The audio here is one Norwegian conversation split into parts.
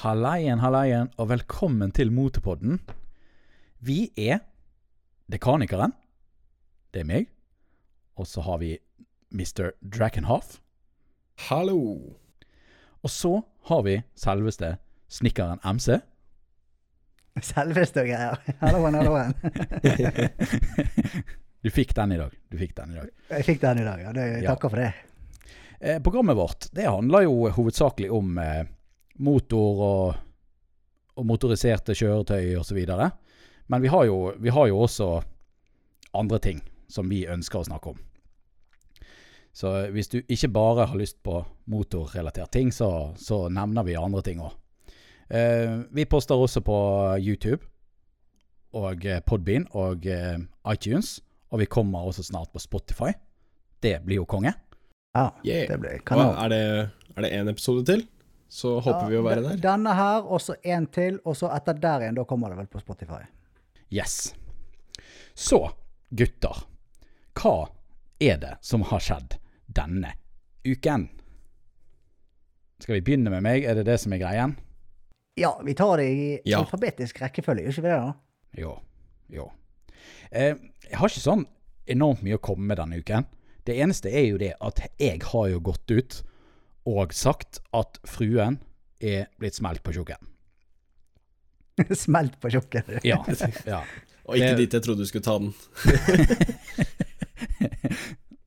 Halleien, hallaien, og velkommen til Motepodden. Vi er Dekanikeren. Det er meg. Og så har vi Mr. Drakenhoff. Hallo. Og så har vi selveste Snekkeren MC. Selveste greier. Halloen, halloen. du fikk den i dag. Du fikk den i dag. Jeg fikk den i dag, ja. Jeg takker Ja. for det. Eh, programmet vårt det handler jo hovedsakelig om eh, motor og, og motoriserte kjøretøy osv. Men vi har, jo, vi har jo også andre ting som vi ønsker å snakke om. Så hvis du ikke bare har lyst på motorrelaterte ting, så, så nevner vi andre ting òg. Eh, vi poster også på YouTube og eh, Podbean og eh, iTunes. Og vi kommer også snart på Spotify. Det blir jo konge. Ja, Yeah. det blir kanal. er det én episode til? Så håper vi å være der. Denne her, og så en til, og så etter der igjen, da kommer det vel på Spotify. Yes. Så, gutter. Hva er det som har skjedd denne uken? Skal vi begynne med meg? Er det det som er greien? Ja, vi tar det i Ja. alfabetisk rekkefølge, gjør ikke vi det da? Jo. Jo. Eh, jeg har ikke sånn enormt mye å komme med denne uken. Det eneste er jo det at jeg har jo gått ut og sagt at fruen er blitt smelt på tjukken. Smelt på tjukken. Ja. ja. Og ikke Det- dit jeg trodde du skulle ta den.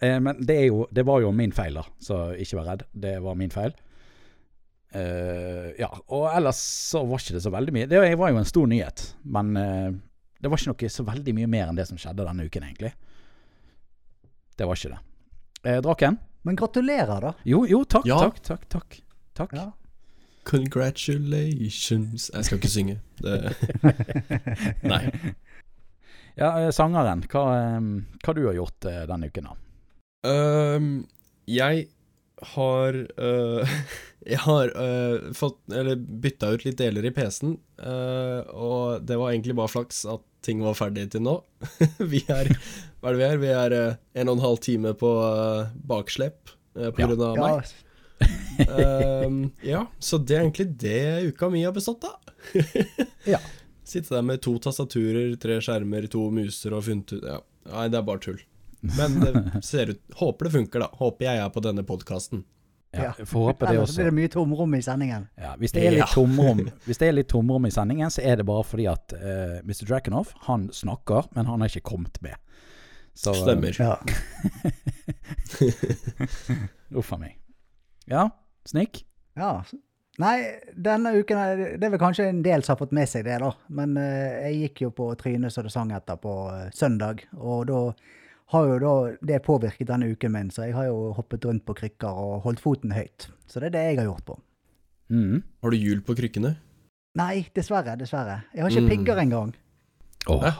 Eh, men det, er jo, det var jo min feil, da, så ikke vær redd. Det var min feil. Uh, ja, og ellers så var ikke det så veldig mye. Det var jo en stor nyhet, men uh, det var ikke noe så veldig mye mer enn det som skjedde denne uken, egentlig. Det var ikke det. Uh, Draken? Men gratulerer, da. Jo, jo, takk, Ja. takk, takk. takk. takk. Ja. Congratulations Jeg skal ikke synge. Det... Nei. Ja, eh, sangeren, hva, hva du har gjort eh, denne uken, da? Um, jeg har uh, Jeg har uh, fått Eller bytta ut litt deler i PC-en, uh, og det var egentlig bare flaks at ting var ferdig til nå. vi er Hva er det vi er? Vi er uh, en og en halv time på uh, bakslep uh, på Ja. grunn av Ja, meg. Øhm, ja, så det er egentlig det uka mi har bestått av. Ja. Sitte der med to tastaturer, tre skjermer, to muser og funnet ut ja. Nei, det er bare tull. Men det ser ut Håper det funker, da. Håper jeg er på denne podkasten. Ja, Ja. jeg får håpe det Ellers så også. blir det mye tomrom i sendingen. Ja, hvis, det er litt tomrom, hvis det er litt tomrom i sendingen, så er det bare fordi at uh, Mr. Drakenhoff, han snakker, men han har ikke kommet med. Så, Stemmer. Ja. Uff a meg. Ja, Snik? ja. Nei, denne uken Det er vel kanskje en del som har fått med seg det, da. Men uh, jeg gikk jo på trynet så det sang etter på uh, søndag, og da har jo da det påvirket denne uken min, så jeg har jo hoppet rundt på krykker og holdt foten høyt. Så det er det jeg har gjort på. Mm. Har du hjul på krykkene? Nei, dessverre, dessverre. Jeg har ikke Mm. pigger engang. Åh, Hæ?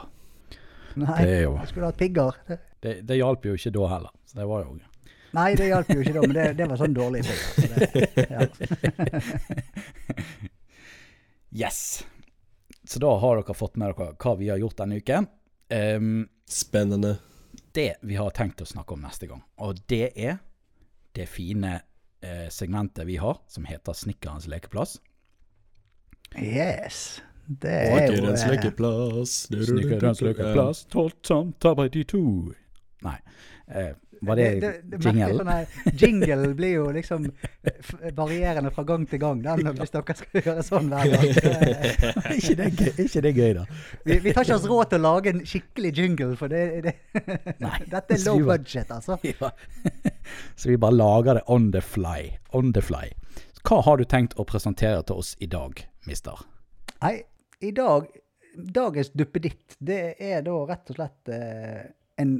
Nei, det er jo jeg skulle hatt pigger. Det- Det, hjalp jo ikke da heller. Så det var jo Nei, det hjalp jo ikke da, men det, det var sånn dårlig pigger. Så det, ja. Yes! Så da har dere fått med dere hva vi har gjort denne uken. Um, Spennende. Det vi har tenkt å snakke om neste gang, og det er det fine eh, segmentet vi har, som heter Snikkerens lekeplass. Yes. Det er jo Snekkerens eh, lekeplass. Snikkerens lekeplass, tolv som tar på de to. Nei. Eh, var det, det, det, det jingle? sånn Jingle blir jo liksom varierende fra gang til gang, den, hvis dere skal gjøre sånn hver gang. Ikke, det gøy, ikke det gøy, da? Vi, vi tar ikke oss råd til å lage en skikkelig jingle, for det, det, Nei, dette er low budget, altså. Ja. Så vi bare lager det on the fly. On the fly. Hva har du tenkt å presentere til oss i dag, mister? Nei, i dag Dagens duppeditt, det er da rett og slett eh, en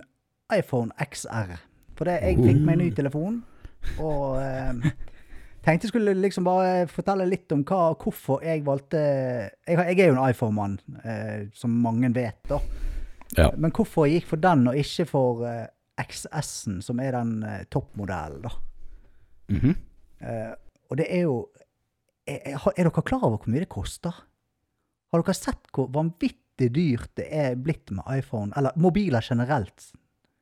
iPhone XR. For det, jeg fikk meg en ny telefon, og eh, tenkte jeg skulle liksom bare fortelle litt om hva, hvorfor jeg valgte Jeg, jeg er jo en iPhone-mann, eh, som mange vet, da. Ja. Men hvorfor jeg gikk for den, og ikke for eh, XS-en, som er den eh, toppmodellen, da. Mhm. Eh, og det er jo er er dere klar over hvor mye det koster? Har dere sett hvor vanvittig dyrt det er blitt med iPhone, eller mobiler generelt?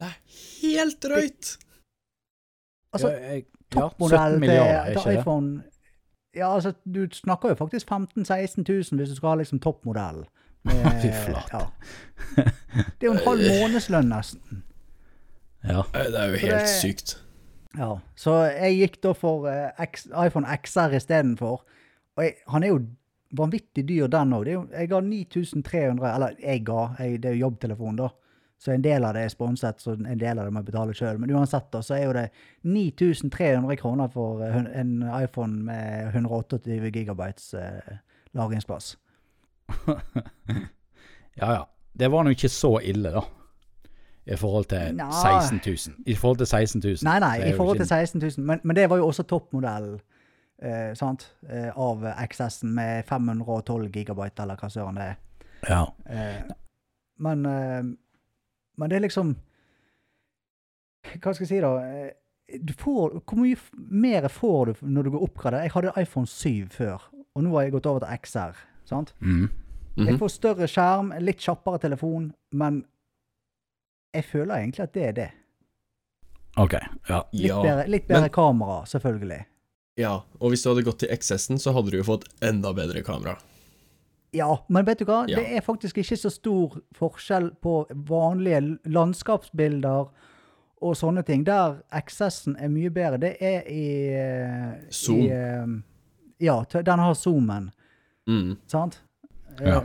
Det er helt drøyt! Altså, ja, jeg, ja, 17 milliarder, er ikke ikke det? Ja, altså, du snakker jo faktisk 15 000-16 000 hvis du skal ha liksom toppmodell. Fy flate. Ja. Det er jo en halv månedslønn nesten. Ja. Det er jo helt det- sykt. Ja, så jeg gikk da for uh, X, iPhone XR istedenfor. Og jeg, han er jo vanvittig dyr, den òg. Jeg ga 9300 Eller jeg ga, jeg, det er jo jobbtelefonen, da. Så en del av det er sponset, så en del av det må jeg betale sjøl. Men uansett, da, så er jo det 9300 kroner for eh, en iPhone med 128 gigabytes eh, lagringsplass. ja ja. Det var nå ikke så ille, da. I forhold til Nei. 16 000. I forhold til 16 000. Nei, nei, i forhold til 16 000. Men, men det var jo også toppmodellen eh, sant? Eh, av XS-en med 512 gigabyte, eller hva søren det er. Ja. Eh, men, eh, men det er liksom Hva skal jeg si, da? Eh, Du får, hvor mye mer får du når du går oppgradert? Jeg hadde iPhone 7 før, og nå har jeg gått over til XR. sant? Mm. Mhm. Jeg får større skjerm, litt kjappere telefon, men jeg føler egentlig at det er det. OK. Ja. Litt bedre, litt bedre men- kamera, selvfølgelig. ja. Og hvis du hadde gått til XS-en, så hadde du jo fått enda bedre kamera. Ja, men vet du hva? Ja. Det er faktisk ikke så stor forskjell på vanlige landskapsbilder og sånne ting. Der XS-en er mye bedre, det er i eh, Zoom. I, eh, ja, den har zoomen, Mm. sant? Ja. Ja.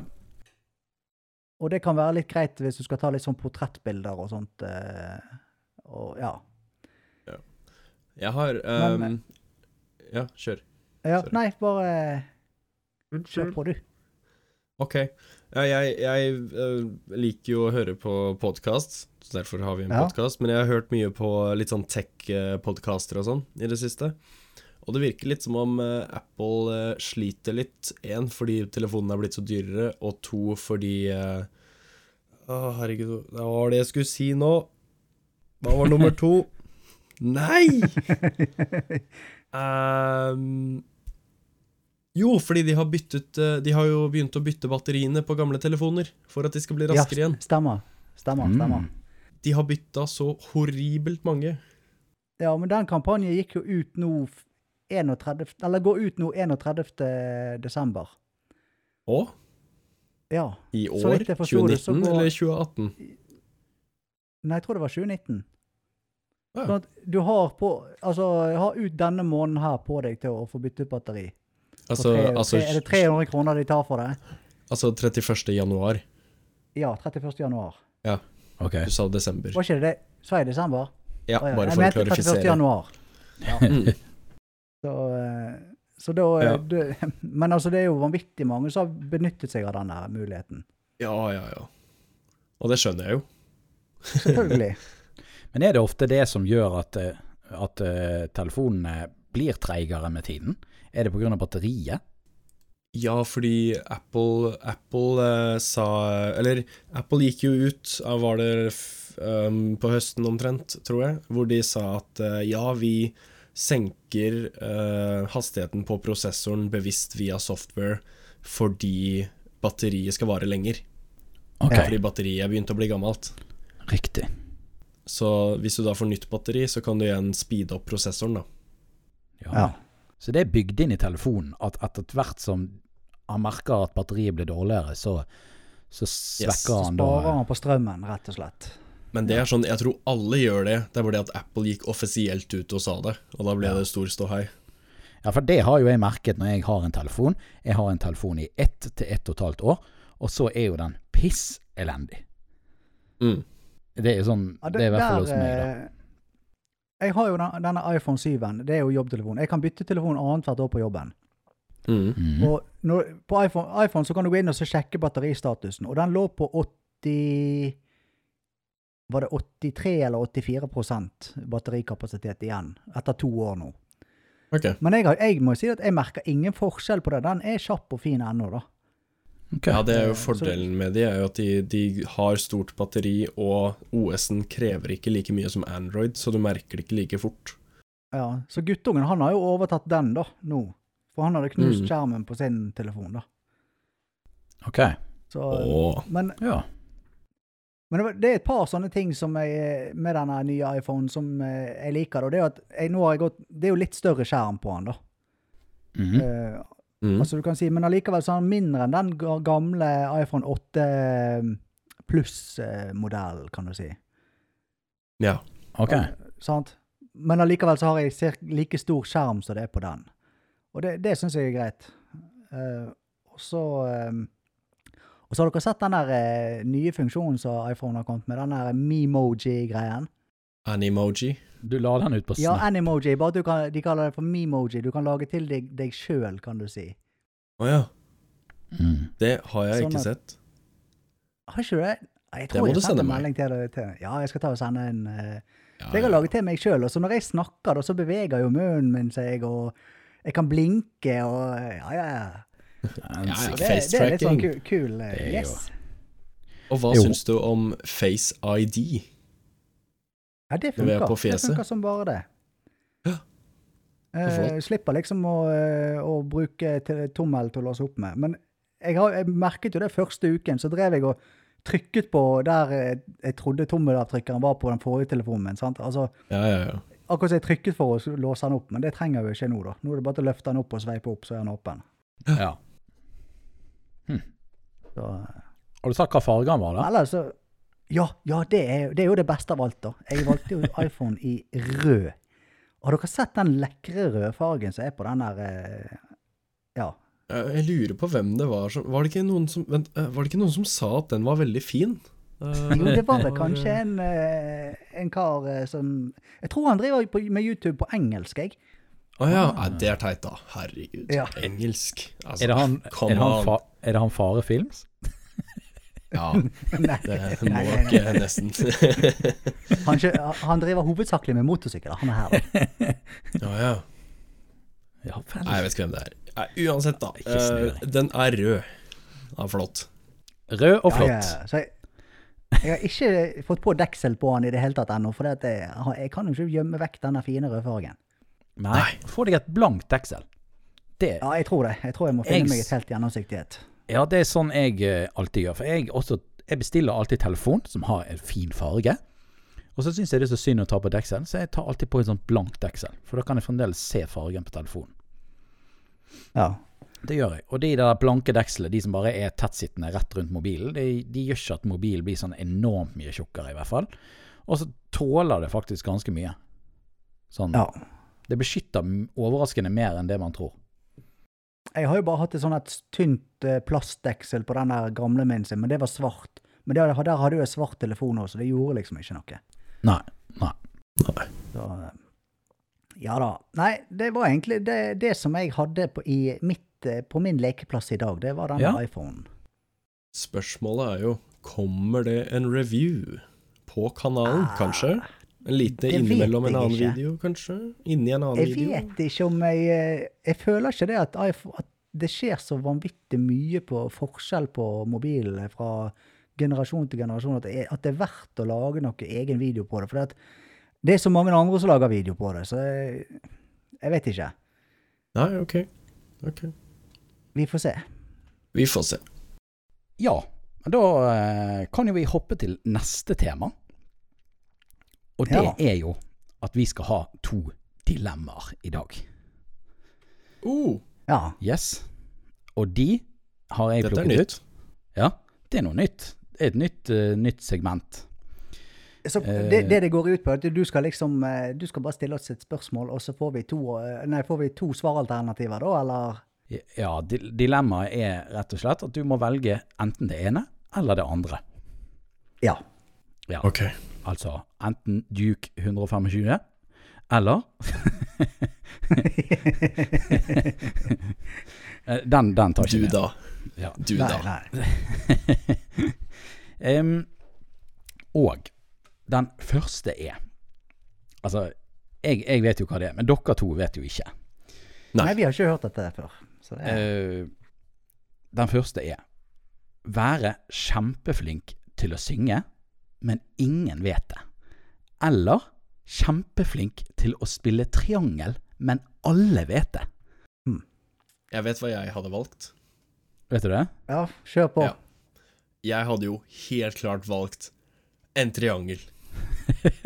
Og det kan være litt greit hvis du skal ta litt sånn portrettbilder og sånt. Uh, og ja. Jeg har Men- ehm, Ja, kjør. ja Sorry. nei, bare kjør på, du. Ok. Ja, jeg jeg eh, liker jo å høre på podkast, derfor har vi en Ja. podkast. Men jeg har hørt mye på litt sånn tech-podkaster og sånn i det siste. Og det virker litt som om eh, Apple eh, sliter litt. Én fordi telefonen er blitt så dyrere, og to fordi Å, herregud, hva var det jeg skulle si nå? Hva var nummer to? Nei! Ehm, jo, fordi de har byttet eh, De har jo begynt å bytte batteriene på gamle telefoner for at de skal bli raskere ja, igjen. Stemmer. Stemmer. stemmer. Mm. De har bytta så horribelt mange. Ja, men den kampanjen gikk jo ut nå 31, eller går ut nå 31. desember. Å? Ja. I Så år? vidt jeg forsto det, så 2019 går- eller 2018? Nei, jeg tror det var 2019. Ja. Sånn at du har på Altså, har ut denne måneden her på deg til å få bytte ut batteri. Altså, tre, altså, tre, er det 300 kroner de tar for det? altså 31. januar. Ja, 31. januar. OK. Du sa desember. Var ikke det det? Sa jeg desember? Ja, bare for jeg for å mente 31. januar. Ja. Mm. Så, eh, så da eh, Ja. du, Men altså, det er jo vanvittig mange som har benyttet seg av den der muligheten. Ja, ja, ja. Og det skjønner jeg jo. Selvfølgelig. Men er det ofte det som gjør at, eh, at telefonene blir treigere med tiden? Er det pga. batteriet? Ja, fordi Apple, Apple eh, sa Eller Apple gikk jo ut av var det f- um, på høsten omtrent, tror jeg, hvor de sa at eh, ja, vi senker eh, hastigheten på prosessoren bevisst via software fordi batteriet skal vare lenger. Okay. Fordi batteriet begynte å bli gammelt. riktig. Så hvis du da får nytt batteri, så kan du igjen speede opp prosessoren, da. Ja. Ja. Så det er bygd inn i telefonen at etter hvert som han merker at batteriet blir dårligere, så, så svekker Så han da sparer han på strømmen, rett og slett. Men det er sånn, jeg tror alle gjør det. Det er bare det at Apple gikk offisielt ut og sa det, og da ble det stor ståhei. Ja, for det har jo jeg merket når jeg har en telefon. Jeg har en telefon i ett til ett og et halvt år, og så er jo den piss elendig. Mm. Det er jo sånn Ja, Det er i hvert fall hos meg, da. Eh, Jeg har jo den, denne iPhone 7-en. Det er jo jobbtelefon. Jeg kan bytte telefon annethvert år på jobben. Mm. Mhm. Og når, på iPhone, iPhone så kan du gå inn og så sjekke batteristatusen, og den lå på 80 Var det 83 eller 84% batterikapasitet igjen etter to år nå. Okay. Men jeg, har, jeg må si at jeg merker ingen forskjell på det. Den er kjapp og fin ennå, da. Ok. Ja, det er jo fordelen med de, er jo at de, de har stort batteri, og OS-en krever ikke like mye som Android, så du merker det ikke like fort. Ja, Så guttungen han har jo overtatt den da, nå. For han hadde knust Mm. skjermen på sin telefon, da. Ok. Så, oh. Men, Ja. men det det er et par sånne ting som jeg, med denne nye iPhone som eh, jeg liker. Da. det er, at jeg, nå har jeg gått, det er jo litt større skjerm på den, da. Mhm. Eh, Mm. Altså du kan si, Men allikevel så er den mindre enn den gamle iPhone 8 pluss-modellen, kan du si. Ja. Ok. Sant? Men allikevel så har jeg like stor skjerm som det er på den. Og det, det syns jeg er greit. Uh, og så eh, Og så har dere sett den der uh, nye funksjonen som iPhone har kommet med, den der Memoji-greien? Animoji. Du la den ut på Ja, Animoji, bare at du kan, de kaller det for Memoji. Du kan lage til deg, deg sjøl, kan du si. Å ja. Mm. Det har jeg Sånn ikke at- sett. Har ikke du det? Jeg Det tror må jeg du sendte sende en meg. melding til deg. Til. Ja, jeg skal ta og sende en uh, Ja, jeg har ja. laget til meg sjøl, og så når jeg snakker, da, så beveger jo munnen min seg, og jeg kan blinke og Ja, ja, ja. En Ja, Det, det er litt sånn kul, kul uh, Det er jo- Yes. Og hva Jo. syns du om Face ID? Ja, det er funker. Det funker som bare det. Ja. Eh, slipper liksom å, eh, å bruke tommel til å låse opp med. Men jeg, har, jeg merket jo det første uken, så drev jeg og trykket på der eh, jeg trodde tommelavtrykkeren var på den forrige telefonen min. sant? Altså, Ja, ja, ja. Akkurat som jeg trykket for å låse den opp, men det trenger vi ikke nå, da. Nå er det bare til å løfte den opp og sveipe opp, så er den åpen. Ja. Så, eh, Har du sagt hva farge han var, da? Eller så Ja, ja det, er, det er jo det beste av alt, da. Jeg valgte jo iPhone i rød. Har dere sett den lekre rødfargen som er på den der eh, Ja. Jeg lurer på hvem det var som Var det ikke noen som, vent, eh, var det ikke noen som sa at den var veldig fin? Eh, Jo, det var vel kanskje en, eh, en kar eh, som Jeg tror han driver med YouTube på engelsk, jeg. Å ja. Nei, det er teit, da. Herregud. Ja. Engelsk. Altså, Er det han, er det han, fa, er det han Fare Films? Ja, Nei, det må nei. eh, nesten Han, han driver hovedsakelig med motorsykkel, han er her, da. Ja, ja. Ja. Nei, jeg vet ikke hvem det er. Nei, uansett, da. Uh, den er rød. Ja, flott. Rød og flott. ja, ja. Jeg, jeg har ikke fått på deksel på han i det hele tatt ennå, for jeg, jeg kan jo ikke gjemme vekk denne fine rødfargen. Nei. Få deg et blankt deksel. Det, Ja, jeg tror det. Jeg tror jeg må finne meg et helt gjennomsiktig et. Ja, det er sånn jeg eh, alltid gjør. For jeg, også, jeg bestiller alltid telefon som har en fin farge. Og så syns jeg det er så synd å ta på deksel, så jeg tar alltid på et sånt blankt deksel. For da kan jeg fremdeles se fargen på telefonen. Ja. Det gjør jeg. Og de der blanke dekslene, de som bare er tettsittende rett rundt mobilen, de, de gjør ikke at mobilen blir sånn enormt mye tjukkere, i hvert fall. Og så tåler det faktisk ganske mye. Sånn. ja. Det beskytter overraskende mer enn det man tror. Jeg har jo bare hatt et sånn tynt eh, plastdeksel på den der gamle min sin, men det var svart. Men det, der hadde jo jeg svart telefon også, så det gjorde liksom ikke noe. Nei. Nei. Så, eh, ja da. Nei, det var egentlig det, det som jeg hadde på, i mitt, eh, på min lekeplass i dag. Det var den Ja. iPhonen. Spørsmålet er jo Kommer det en review på kanalen, Ah, kanskje? En lite innimellom en annen ikke. video, kanskje? Inni en annen Jeg video? vet ikke om jeg eh, Jeg føler ikke det at, iPhone, at det skjer så vanvittig mye på forskjell på mobilene fra generasjon til generasjon at det, er, at det er verdt å lage noe egen video på det. For det, er så mange andre som lager video på det, så jeg, jeg vet ikke. Nei, ok. Ok. Vi får se. Vi får se. Ja, men da eh, kan jo vi hoppe til neste tema. Og det Ja. er jo at vi skal ha to dilemmaer i dag. Uh. Ja. Yes. Og de har jeg dette er plukket nytt. ut. Ja, det er noe nytt. Det er et nytt, uh, nytt segment. Så Eh. det, det det går ut på, er at du skal liksom eh, Du skal bare stille oss et spørsmål, og så får vi to, nei, får vi to svaralternativer, da, eller? Ja, di- dilemmaet er rett og slett at du må velge enten det ene eller det andre. Ja. Ja, Ok. Altså enten Duke 125 eller Eh, Den, den tar ikke Du da. Ja. Du Nei, da. nei. um, og den første er Altså, jeg, jeg vet jo hva det er, men dere to vet jo ikke. Nei. Nei, vi har ikke hørt dette før. Så det er, uh, den første er være kjempeflink til å synge, men ingen vet det. Eller kjempeflink til å spille triangel, men alle vet det. Jeg vet hva jeg hadde valgt. Vet du det? ja, kjør på. Ja. Jeg hadde jo helt klart valgt en triangel.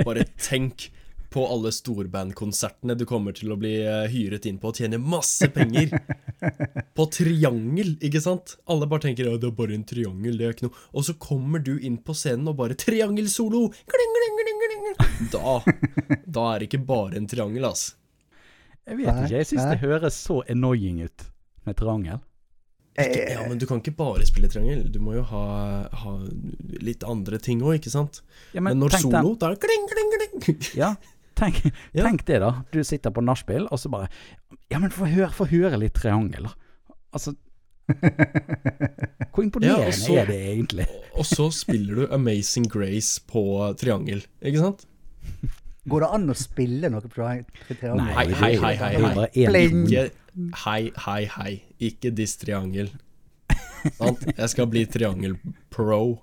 Bare tenk på alle storbandkonsertene du kommer til å bli eh, hyret inn på og tjene masse penger. På triangel, ikke sant? Alle bare tenker ja, det er bare en triangel, det er ikke noe. Og så kommer du inn på scenen og bare triangelsolo! Da, da er det ikke bare en triangel, ass. Jeg vet ikke, jeg syns det høres så annoying ut med triangel. Ja, men du kan ikke bare spille triangel. Du må jo ha, ha litt andre ting òg, ikke sant? Ja, Men, når solo, den- da er det kling, kling, kling. Ja, tenk, Ja. tenk det, da. Du sitter på nachspiel, og så bare Ja, men få høre, få høre litt triangel, da. Altså Hvor imponerende Ja, så- er det egentlig? Og så spiller du Amazing Grace på triangel, ikke sant? Går det an å spille noe på triangel? Nei? Hei, hei, hei, hei, hei. Hei, hei, hei. Ikke diss triangel. Sant? Jeg skal bli triangel-pro.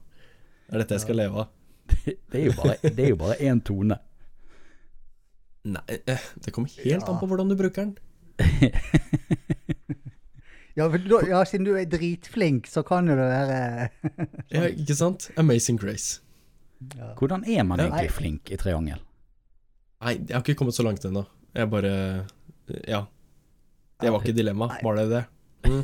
Det er dette jeg skal leve av. Det er jo bare én tone. Nei, eh, det kommer helt Ja. an på hvordan du bruker den. Ja, da, ja, siden du er dritflink, så kan jo det være Ja, ikke sant? Amazing Grace. Hvordan er man egentlig flink i triangel? Nei, jeg har ikke kommet så langt ennå. Jeg bare Ja. Det var ikke dilemma, var det det? Mm.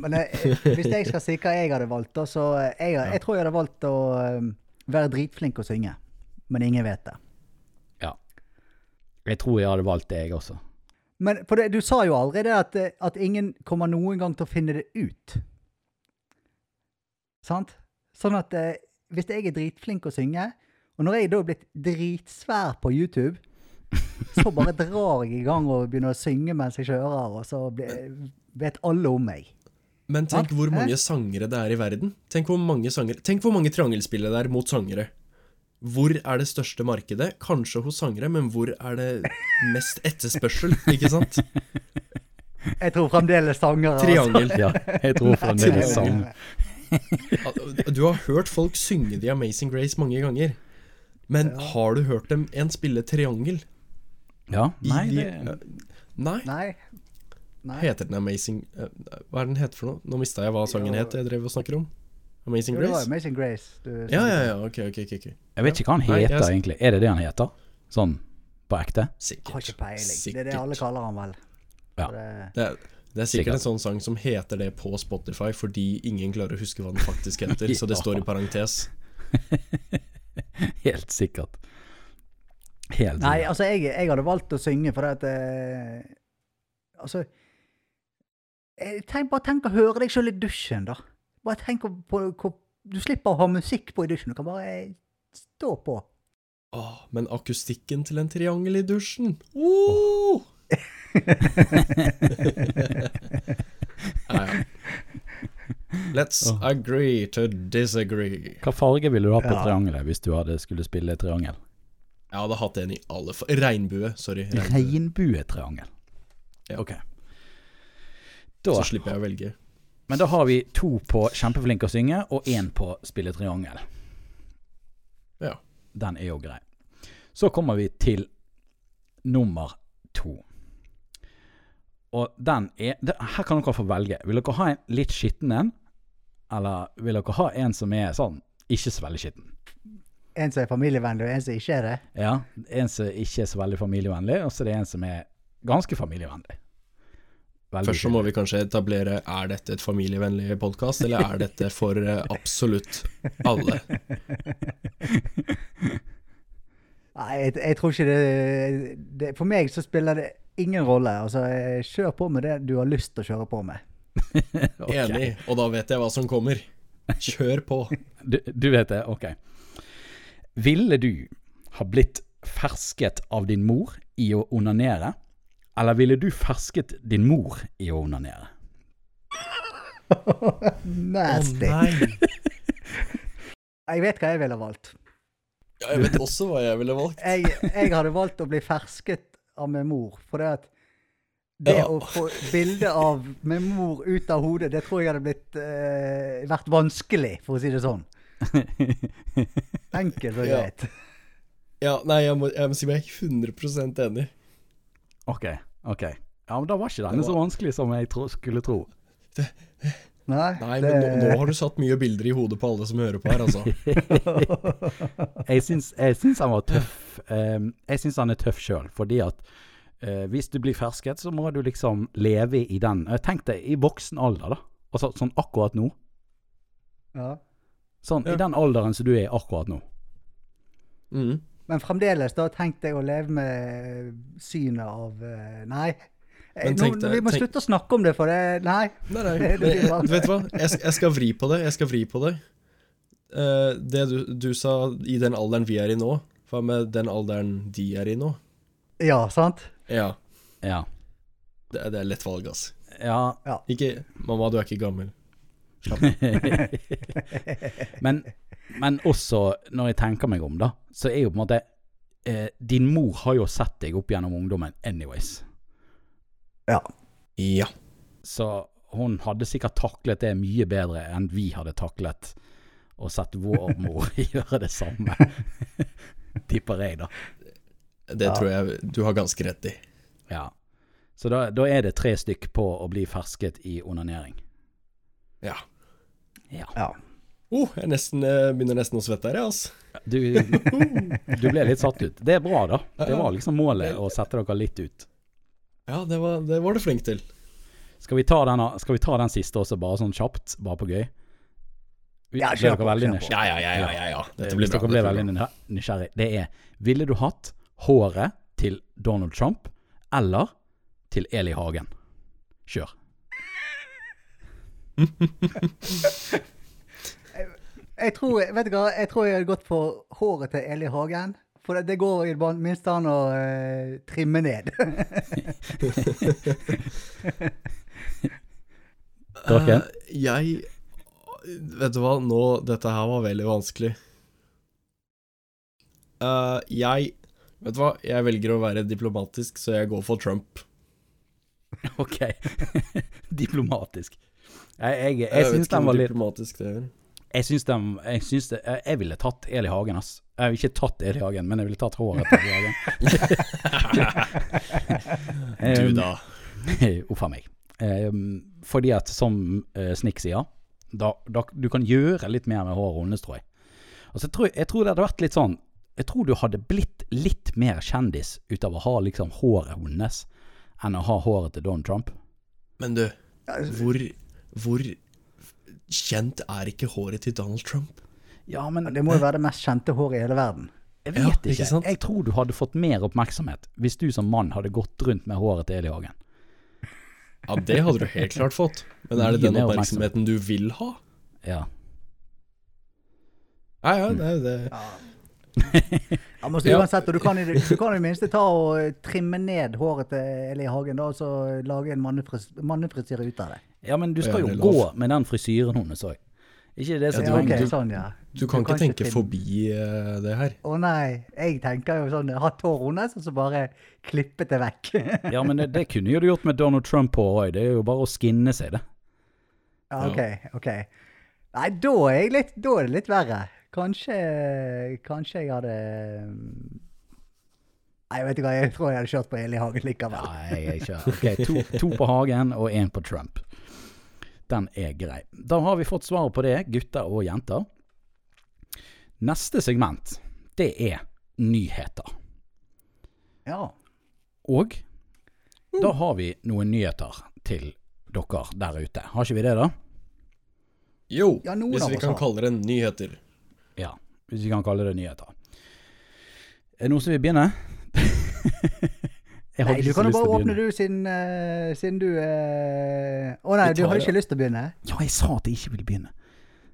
Men eh, hvis jeg skal si hva jeg hadde valgt, da, så eh, jeg, jeg tror jeg hadde valgt å eh, være dritflink å synge. Men ingen vet det. Jeg tror jeg hadde valgt det, jeg også. Men for det, du sa jo allerede at, at ingen kommer noen gang til å finne det ut. Sant? Sånn at eh, hvis jeg er dritflink å synge, og når jeg da er blitt dritsvær på YouTube, så bare drar jeg i gang og begynner å synge mens jeg kjører, og så blir- vet alle om meg. Men tenk hvor mange sangere det er i verden. Tenk hvor mange sangere Tenk hvor mange triangelspillere det er mot sangere. Hvor er det største markedet? Kanskje hos sangere, men hvor er det mest etterspørsel? Ikke sant? Jeg tror fremdeles sanger. altså. Triangel. Ja, jeg tror fremdeles sånn. Du har hørt folk synge The Amazing Grace mange ganger. Men har du hørt dem en spille triangel? Ja, nei, de- det Nei. Nei. Nei. Heter den Amazing eh, Hva er den heter for noe? Nå mista jeg hva sangen het jeg drev og snakker om. Amazing Jo, det var Grace? Amazing Grace. Du, Ja, ja, ja. Ok, ok, ok. ok. Jeg vet ikke hva han heter, Nei, egentlig. Er det det han heter? Sånn på ekte? Sikkert. Har ikke peiling. Det er det alle kaller han vel. Ja. Det, Det er, det er sikkert Sikkert. en sånn sang som heter det på Spotify fordi ingen klarer å huske hva den faktisk heter, så det står i parentes. Helt sikkert. Helt nei, altså, jeg, jeg hadde valgt å synge fordi at eh, Altså tenk, Bare tenk å høre deg sjøl i dusjen, da. Bare tenk på, på Du slipper å ha musikk på i dusjen. Du kan bare stå på. Åh, men akustikken til en triangel i dusjen oh! ja, ja. Let's oh. agree to disagree. Hva farge ville du ha på Ja. triangelet hvis du hadde skulle spille triangel? Jeg hadde hatt en i alle fa Regnbue, sorry. Regnbue. Regnbuetriangel. Ja. Ok. Da, Så slipper jeg å velge. Men da har vi to på kjempeflink å synge, og én på spille triangel. Ja. Den er jo grei. Så kommer vi til nummer to. Og den er det, Her kan dere få velge. Vil dere ha en litt skitten en, eller vil dere ha en som er sånn ikke så veldig skitten? En som er familievennlig, og en som ikke er det. Ja, en som ikke er så veldig familievennlig, og så er det en som er ganske familievennlig. Veldig Først så må vi kanskje etablere Er dette et familievennlig podkast, eller er dette for eh, absolutt alle? Nei, jeg, jeg tror ikke det, det For meg så spiller det ingen rolle. Altså, eh, kjør på med det du har lyst til å kjøre på med. okay. Enig, og da vet jeg hva som kommer. Kjør på. Du, du vet det, ok. Ville du ha blitt fersket av din mor i å onanere, eller ville du fersket din mor i å onanere? Å Nasty. nei. jeg vet hva jeg ville valgt. Ja, jeg vet også hva jeg ville valgt. Jeg, jeg hadde valgt å bli fersket av min mor, for det at det Ja. å få bilde av min mor ut av hodet, det tror jeg hadde blitt eh, vært vanskelig, for å si det sånn. Enkelt og Ja. greit. Ja, nei, jeg må, jeg må si meg 100% enig. Ok, ok. Ja, men da var ikke denne så vanskelig som jeg tro, skulle tro. Nei, Nei, det- men nå, nå har du satt mye bilder i hodet på alle som hører på her, altså. Jeg syns, jeg syns han var tøff. Ehm, jeg syns han er tøff sjøl, fordi at eh, hvis du blir fersket, så må du liksom leve i den eh, Tenk deg i voksen alder, da. Altså sånn akkurat nå. ja. Sånn Ja. i den alderen som du er akkurat nå. Mm. Men fremdeles, da tenkte jeg å leve med synet av eh, Nei. Eh, Men Nå, tenk deg- vi må tenk- slutte å snakke om det, for det Nei. Nei, nei, Det men, jeg, vet du hva? Jeg, skal- jeg skal vri på det. Jeg skal vri på det. Eh, det du, du sa i den alderen vi er i nå, hva med den alderen de er i nå? Ja, sant? Ja, Ja. det, det er lett valg, ass. ja. Ikke Mamma, du er ikke gammel. Men, men også, når jeg tenker meg om, da, så er jo på en måte eh, Din mor har jo sett deg opp gjennom ungdommen anyways. Ja. Ja. Så hun hadde sikkert taklet det mye bedre enn vi hadde taklet å sett vår mor gjøre det samme. Tipper jeg, da. Det Ja. tror jeg du har ganske rett i. Ja. Så da, da er det tre stykk på å bli fersket i onanering. Ja. Ja. ja. Oh, jeg nesten, eh, begynner nesten å svette her, jeg, altså. Du, du ble litt satt ut. Det er bra, da. Det var liksom målet, å sette dere litt ut. Ja, det var, det var du flink til. Skal vi ta den, skal vi ta den siste også, bare sånn kjapt? Bare på gøy? Vi- Ja, kjør dere på, veldig kjør på. nysgjerrig? Ja, ja, ja, ja, ja, ja. Dette blir bra. dere ble veldig nysgjerrig, det er Ville du hatt håret til Donald Trump eller til Eli Hagen? Kjør. Jeg tror, vet du hva, jeg tror jeg hadde gått for håret til Eli Hagen. For det, det går i det minste an å uh, trimme ned. Eh, jeg Vet du hva, nå Dette her var veldig vanskelig. Uh, jeg Vet du hva, jeg velger å være diplomatisk, så jeg går for Trump. Ok. Diplomatisk. Jeg, jeg, jeg, jeg syns den var litt diplomatisk det er. Jeg syns den Jeg, syns det, jeg, jeg ville tatt Eli Hagen, ass. Jeg ville ikke tatt Eli Hagen, men jeg ville tatt håret til Eli Hagen. Du, da. Uff a meg. Um, fordi at, som uh, Snick sier, da, da, du kan gjøre litt mer med håret hennes, tror jeg. Altså, jeg, tror, jeg tror det hadde vært litt sånn Jeg tror du hadde blitt litt mer kjendis ut av å ha liksom håret hennes, enn å ha håret til Donald Trump. Men du, hvor, hvor kjent er ikke håret til Donald Trump? Ja, men Det må jo være det mest kjente håret i hele verden. jeg vet Ja, ikke. ikke? Jeg tror du hadde fått mer oppmerksomhet hvis du som mann hadde gått rundt med håret til Eli Hagen. Ja, det hadde du helt klart fått. Men er det den oppmerksomheten du vil ha? Ja. Ja, ja, det er jo det. Ja, men uansett, og du kan, du kan i det minste ta og eh, trimme ned håret til Eli Hagen, da, og så lage en mannefris- mannefrisyre ut av det. ja, men du skal jo gå med den frisyren hennes òg. Ikke det som Ja, du- ok, du- sånn, ja. Du kan ikke tenke trim- forbi eh, det her. Å nei, jeg tenker jo sånn, hatt hår hennes, og så bare klippet det vekk. Ja, men det, det kunne jo du gjort med Donald Trump på òg. Det er jo bare å skinne seg, det. Ja, ok, ok. Nei, da er, jeg litt, da er det litt verre. Kanskje, kanskje jeg hadde mm, Nei, vet du hva, jeg tror jeg hadde kjørt på Eli Hagen likevel. Nei, jeg, jeg kjører. Ok, to, to på Hagen og én på Trump. Den er grei. Da har vi fått svaret på det, gutter og jenter. Neste segment, det er nyheter. Ja. Og da har vi noen nyheter til dere der ute. Har ikke vi det, da? Jo, Ja, hvis vi kan kalle det nyheter. Ja, hvis vi kan kalle det nyheter. Er det noen som vil begynne? Jeg har Nei, ikke du kan jo bare åpne du, siden, eh, siden du eh, Å nei, Vi du tar har det. ikke lyst til å begynne? Ja, jeg sa at jeg ikke ville begynne.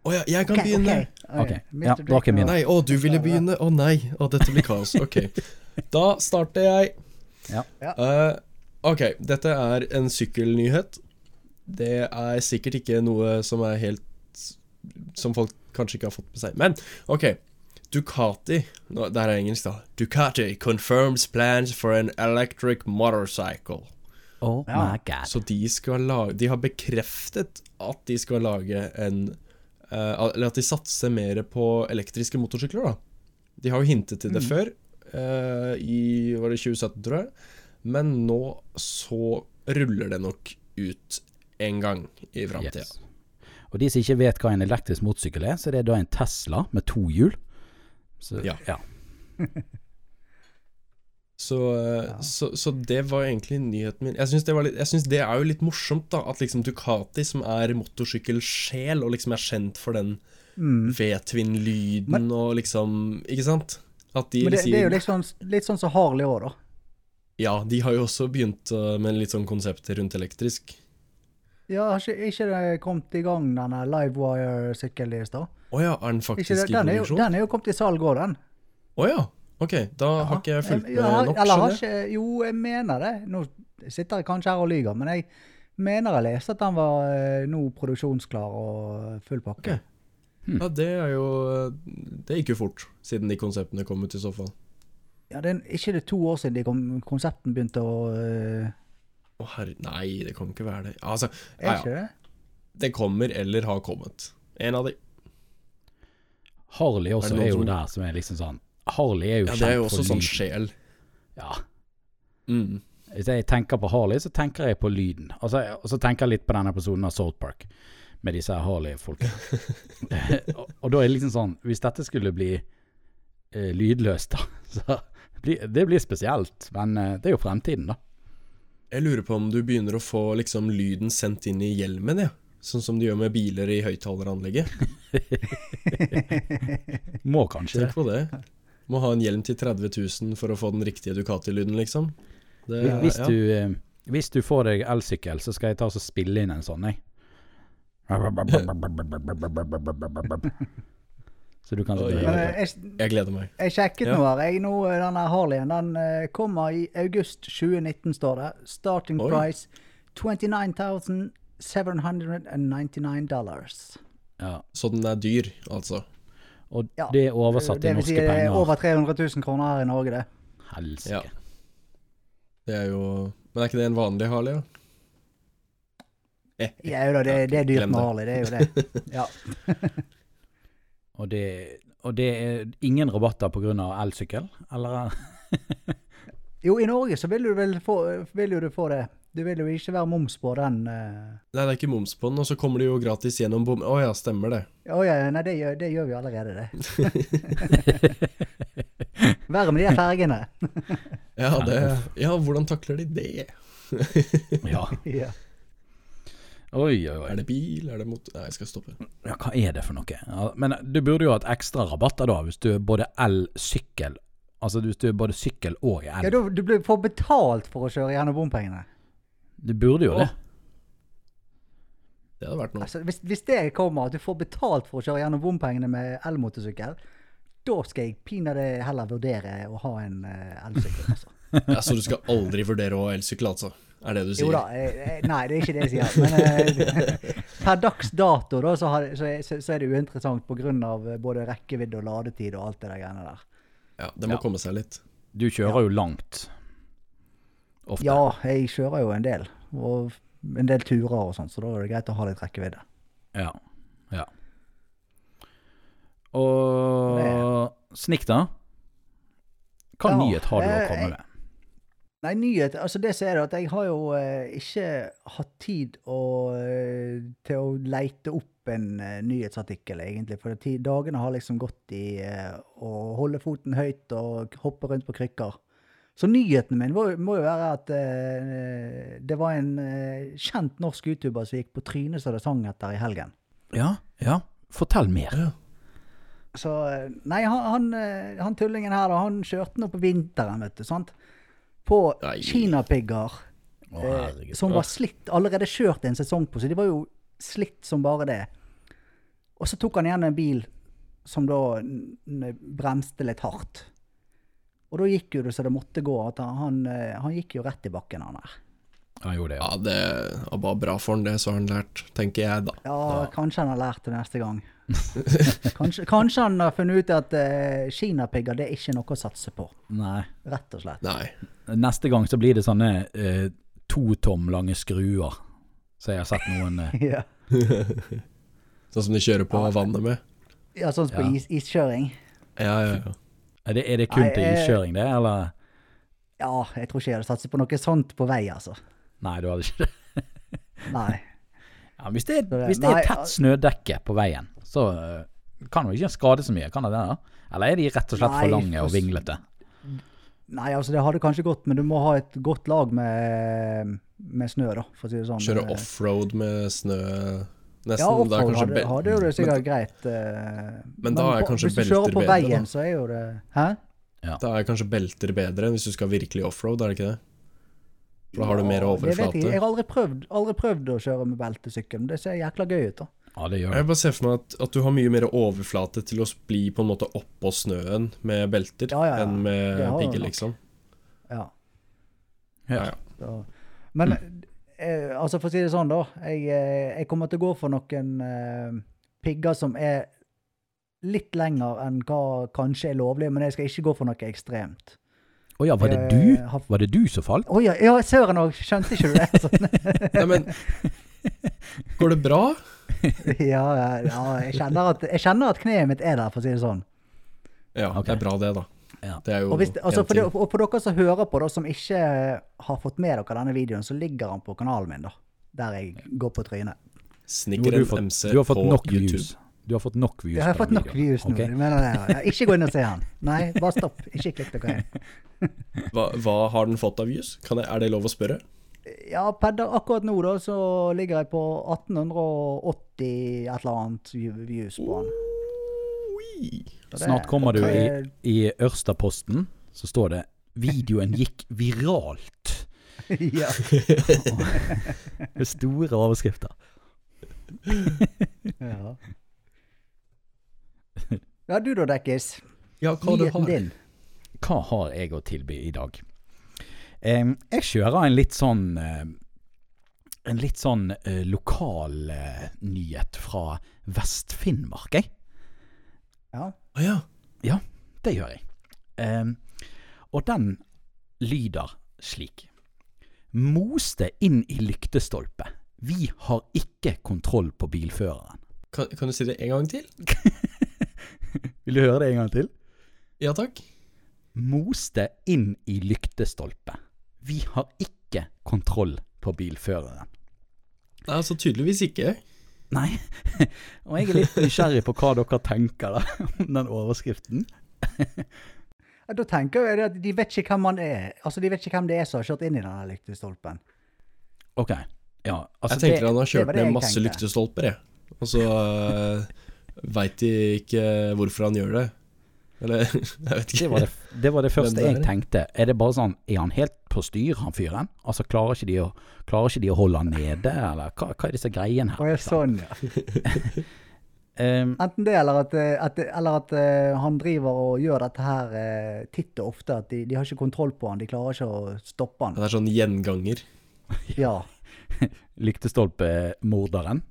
Å ja, jeg kan begynne. ok. Ja, da kan jeg. Nei, å, du ville begynne? Å nei, å, dette blir kaos. Ok. Da starter jeg. Ja. Ja. Eh, ok, dette er en sykkelnyhet. Det er sikkert ikke noe som er helt Som folk kanskje ikke har fått med seg. Men ok. Ducati no, Det her er engelsk, da. Ducati confirms plans for an electric motorcycle. Oh Ja. my god. Så de skal lage De har bekreftet at de skal lage en uh, Eller at de satser mer på elektriske motorsykler, da. De har jo hintet til det Mm. før, uh, i Var det 2017, tror jeg? Men nå så ruller det nok ut en gang i framtida. Yes. Og de som ikke vet hva en elektrisk motorsykkel er, så er det da en Tesla med to hjul. Så, Ja. ja. Så, eh, Ja. så, så det var egentlig nyheten min. Jeg syns det, det er jo litt morsomt, da. At liksom Ducati, som er motorsykkelsjel, og liksom er kjent for den Mm. V-twin-lyden og liksom Ikke sant? At de Men det, sier det er jo litt sånn, litt sånn som Harley òg, da. Ja, de har jo også begynt uh, med litt sånn konsepter rundt elektrisk. Ja, har ikke, ikke det kommet i gang, denne Livewire-sykkelen i stad? Å ja, er den faktisk i den, produksjon? den er jo kommet i salg òg, den. Å ja. Ok, da har ikke jeg fulgt med Ja, nok, skjønner jeg. Jo, jeg mener det. Nå sitter jeg kanskje her og lyver, men jeg mener jeg leste at den var eh, nå produksjonsklar og full pakke. Ok. Ja, det er jo Det gikk jo fort, siden de konseptene kom ut i så fall. Ja, det er ikke det to år siden de kom, konsepten begynte å eh, Å herre Nei, det kan ikke være det. Altså, ja, ja. det? Det kommer eller har kommet. En av de. Harley også Er er, jo som- der som er liksom sånn Harley er jo Ja, kjent det er jo også sånn sjel. Ja. Mm. Hvis jeg tenker på Harley, så tenker jeg på lyden. Altså, og så tenker jeg litt på den episoden av Salt Park med disse Harley-folka. og, og da er det liksom sånn Hvis dette skulle bli eh, lydløst, da, så blir det blir spesielt. Men eh, det er jo fremtiden, da. Jeg lurer på om du begynner å få liksom lyden sendt inn i hjelmen, ja. Sånn som de gjør med biler i høyttaleranlegget. Må kanskje. Tenk på det. Må ha en hjelm til 30 000 for å få den riktige Ducati-lyden, liksom. Det, Hvis, ja. du, eh, hvis du får deg elsykkel, så skal jeg ta og spille inn en sånn, jeg. Så du kan ja. eh, jeg, Jeg gleder meg. jeg sjekket Ja. noe her. Jeg, nå, eh, denne Harleyen den eh, kommer i august 2019, står det. Starting Oi. price 29,799 dollars. Ja. Så den er dyr, altså. Og Ja, det er oversatt til vil si penger. det er over 300 000 kroner her i Norge, det. Helsike. Ja. Det er jo Men er ikke det en vanlig Harley, da? Eh, Ja, jo da, det, det er dyrt med. Harley, det er jo det. Ja. Og det, og det er ingen rabatter pga. elsykkel, eller? Jo, i Norge så vil du vel få, vil du få det. Du vil jo ikke være moms på den. Uh... Nei, det er ikke moms på den, og så kommer det jo gratis gjennom bom... Å ja, stemmer det. Å ja, nei, det gjør, det gjør vi allerede, det. Verre med de fergene. Ja, det Ja, hvordan takler de det? Ja. Oi, oi, oi. Er det bil? Er det mot... Nei, jeg skal stoppe. Ja, hva er det for noe? Ja, men du burde jo hatt ekstra rabatter da, hvis du er både el-sykkel Altså hvis du er både sykkel og ja, el. Ja, du blir- får betalt for å kjøre gjennom bompengene. Du burde jo det. Det hadde vært noe. Altså, hvis, hvis det kommer at du får betalt for å kjøre gjennom bompengene med elmotorsykkel, da skal jeg pinadø heller vurdere å ha en eh, elsykkel. Altså. Ja, så du skal aldri vurdere å ha elsykkel, altså? Er det du sier? Jo da, eh, eh, nei det er ikke det jeg sier. Men eh, per dags dato da, så, har, så, så er det uinteressant pga. både rekkevidde og ladetid og alt det der greiene der. Ja, det må Ja. komme seg litt. Du kjører jo langt. Ofte. Ja, jeg kjører jo en del. Og en del turer og sånn, så da er det greit å ha litt rekkevidde. Ja. ja. Og Snikk, da? Hva Ja, nyhet har du å eh, komme jeg- med? Nei, nyhet Altså, det som er at jeg har jo eh, ikke hatt tid å, eh, til å leite opp en eh, nyhetsartikkel, egentlig. For dagene har liksom gått i eh, å holde foten høyt og hoppe rundt på krykker. Så nyheten min må, må jo være at eh, det var en eh, kjent norsk YouTuber som gikk på trynet som det sang etter i helgen. Ja, ja. Fortell mer. Ja. Så Nei, han, han, han tullingen her, da, han kjørte nå på vinteren, vet du. sant? På kinapigger. Eh, som var slitt, allerede kjørt en sesong på, så de var jo slitt som bare det. Og så tok han igjen en bil som da bremste litt hardt. Og da gikk jo det så det måtte gå, at han, han, eh, han gikk jo rett i bakken, han her. Han gjorde det, ja. Ja, det var bare bra for han, det, så har han lært, tenker jeg, da. Ja, Ja. kanskje han har lært det neste gang. kanskje, kanskje han har funnet ut at uh, kinapigger det er ikke noe å satse på, Nei. rett og slett. Nei. Neste gang så blir det sånne uh, to tom lange skruer. Så jeg har sett noen uh... Sånn som de kjører på Ja. vannet med. ja, sånn som på is, iskjøring. Ja, ja, ja. Er det, er det kun Nei, til eh, iskjøring, det, eller? Ja, jeg tror ikke jeg hadde satset på noe sånt på vei, altså. Nei, du hadde ikke det. Nei. Ja, hvis, det er, hvis det er nei, tett snødekke på veien, så eh, kan jo ikke skade så mye, kan det det? da? Eller er de rett og slett Nei, for lange og vinglete? Nei, altså det hadde kanskje gått, men du må ha et godt lag med, med snø, da, for å si det sånn. Kjøre Eh, offroad med snø nesten. Ja, da er offroad kanskje hadde, hadde jo det men- sikkert greit. eh, Men da er på- kanskje Hvis du kjører på veien, da. så er jo det Hæ? Da er kanskje belter bedre enn hvis du skal virkelig offroad, er det ikke det? For da har du Ja, mer det vet Jeg, overflate. jeg har aldri prøvd, aldri prøvd å kjøre med beltesykkel, men det ser jækla gøy ut, da. Ja, det gjør Jeg bare ser for meg at, at du har mye mer overflate til å bli på en måte oppå snøen med belter Ja, ja, ja. enn med Det pigger, liksom. Ja. Ja. Så. Men eh, altså, for å si det sånn, da. Jeg, eh, jeg kommer til å gå for noen eh, pigger som er litt lenger enn hva kanskje er lovlig, men jeg skal ikke gå for noe ekstremt. Å ja, var det du? Var det du som falt? Å ja, ja, søren òg! Skjønte ikke du det? Sånn. Nei, men Går det bra? ja, ja, jeg, kjenner at, jeg kjenner at kneet mitt er der, for å si det sånn. Ja, okay. det er bra, det, da. Ja. Det er jo Og, hvis, altså, for, det, og for dere som hører på, da, som ikke har fått med dere denne videoen, så ligger han på kanalen min, da. Der jeg går på trynet. Har Snickeren du, du har fått nok YouTube. views. Du har fått nok views. Jeg har fått nok videoen. views nå. Okay? du mener det, ja. Ikke gå inn og se han. Nei, bare stopp. Ikke klikk dere inn. Hva, hva har den fått av views? Kan jeg, er det lov å spørre? Ja, per da- akkurat nå da, så ligger jeg på 1880 et eller annet views på han. Det- Snart kommer du i, i Ørstaposten, så står det 'Videoen gikk viralt'. ja. Med store overskrifter. ja. Ja, du da, Dekkis. Ja, hva du Nyheten har? din. Hva har jeg å tilby i dag? Em, jeg kjører en litt sånn eh, En litt sånn eh, lokal eh, nyhet fra Vest-Finnmark, jeg. Ja. Å ja. Det gjør jeg. Em, og den lyder slik. Moste inn i lyktestolpe. Vi har ikke kontroll på bilføreren. Kan, kan du si det en gang til? Vil du høre det en gang til? Ja takk. Moste inn i lyktestolpe. Vi har ikke kontroll på bilføreren. Nei, altså tydeligvis ikke. Nei, og jeg er litt nysgjerrig på hva dere tenker da, om den overskriften. Da tenker jeg at de vet ikke hvem man er. Altså, De vet ikke hvem det er som har kjørt inn i denne lyktestolpen. Ok, ja. Altså jeg tenker det, han har kjørt ned masse tenkte. lyktestolper, jeg. Og så uh, veit de ikke hvorfor han gjør det. Eller, jeg vet ikke. det, var det, det var det første det jeg tenkte. Er det bare sånn, er han helt på styr, han fyren? Altså, klarer ikke de å, klarer ikke de å holde han nede, eller hva, hva er disse greiene Å her? ja, sånn, ja. um, Enten det, eller at, eh, at, eller at uh, han driver og gjør dette her uh, titt og ofte. At de, de har ikke kontroll på han, de klarer ikke å stoppe han. Det er sånn gjenganger. Ja. lyktestolpemorderen.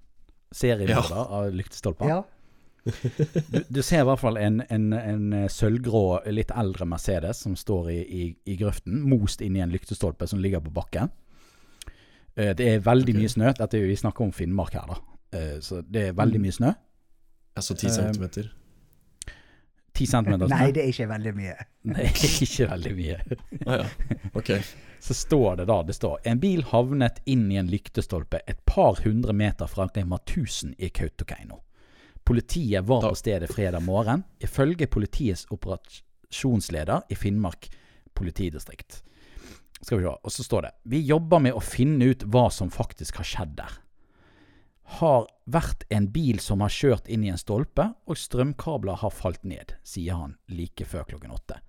Seriemorder av lyktestolper. ja. Du, du ser i hvert fall en, en, en sølvgrå, litt eldre Mercedes som står i, i, i grøften, most inn i en lyktestolpe som ligger på bakken. Eh, Det er veldig okay. mye snø. Dette er jo, Vi snakker om Finnmark her, da. Eh, Så det er veldig Mm. mye snø. Altså ti Eh, centimeter. 10 centimeter snø. Nei, det er ikke veldig mye. Nei, ikke veldig mye. Ah, ja. okay. Så står det da, det står En bil havnet inn i en lyktestolpe et par hundre meter fra Rema 1000 i Kautokeino. Politiet var på stedet fredag morgen, ifølge politiets operasjonsleder i Finnmark politidistrikt. Skal vi se, og så står det Vi jobber med å finne ut hva som faktisk har skjedd der. Har vært en bil som har kjørt inn i en stolpe, og strømkabler har falt ned, sier han like før klokken åtte.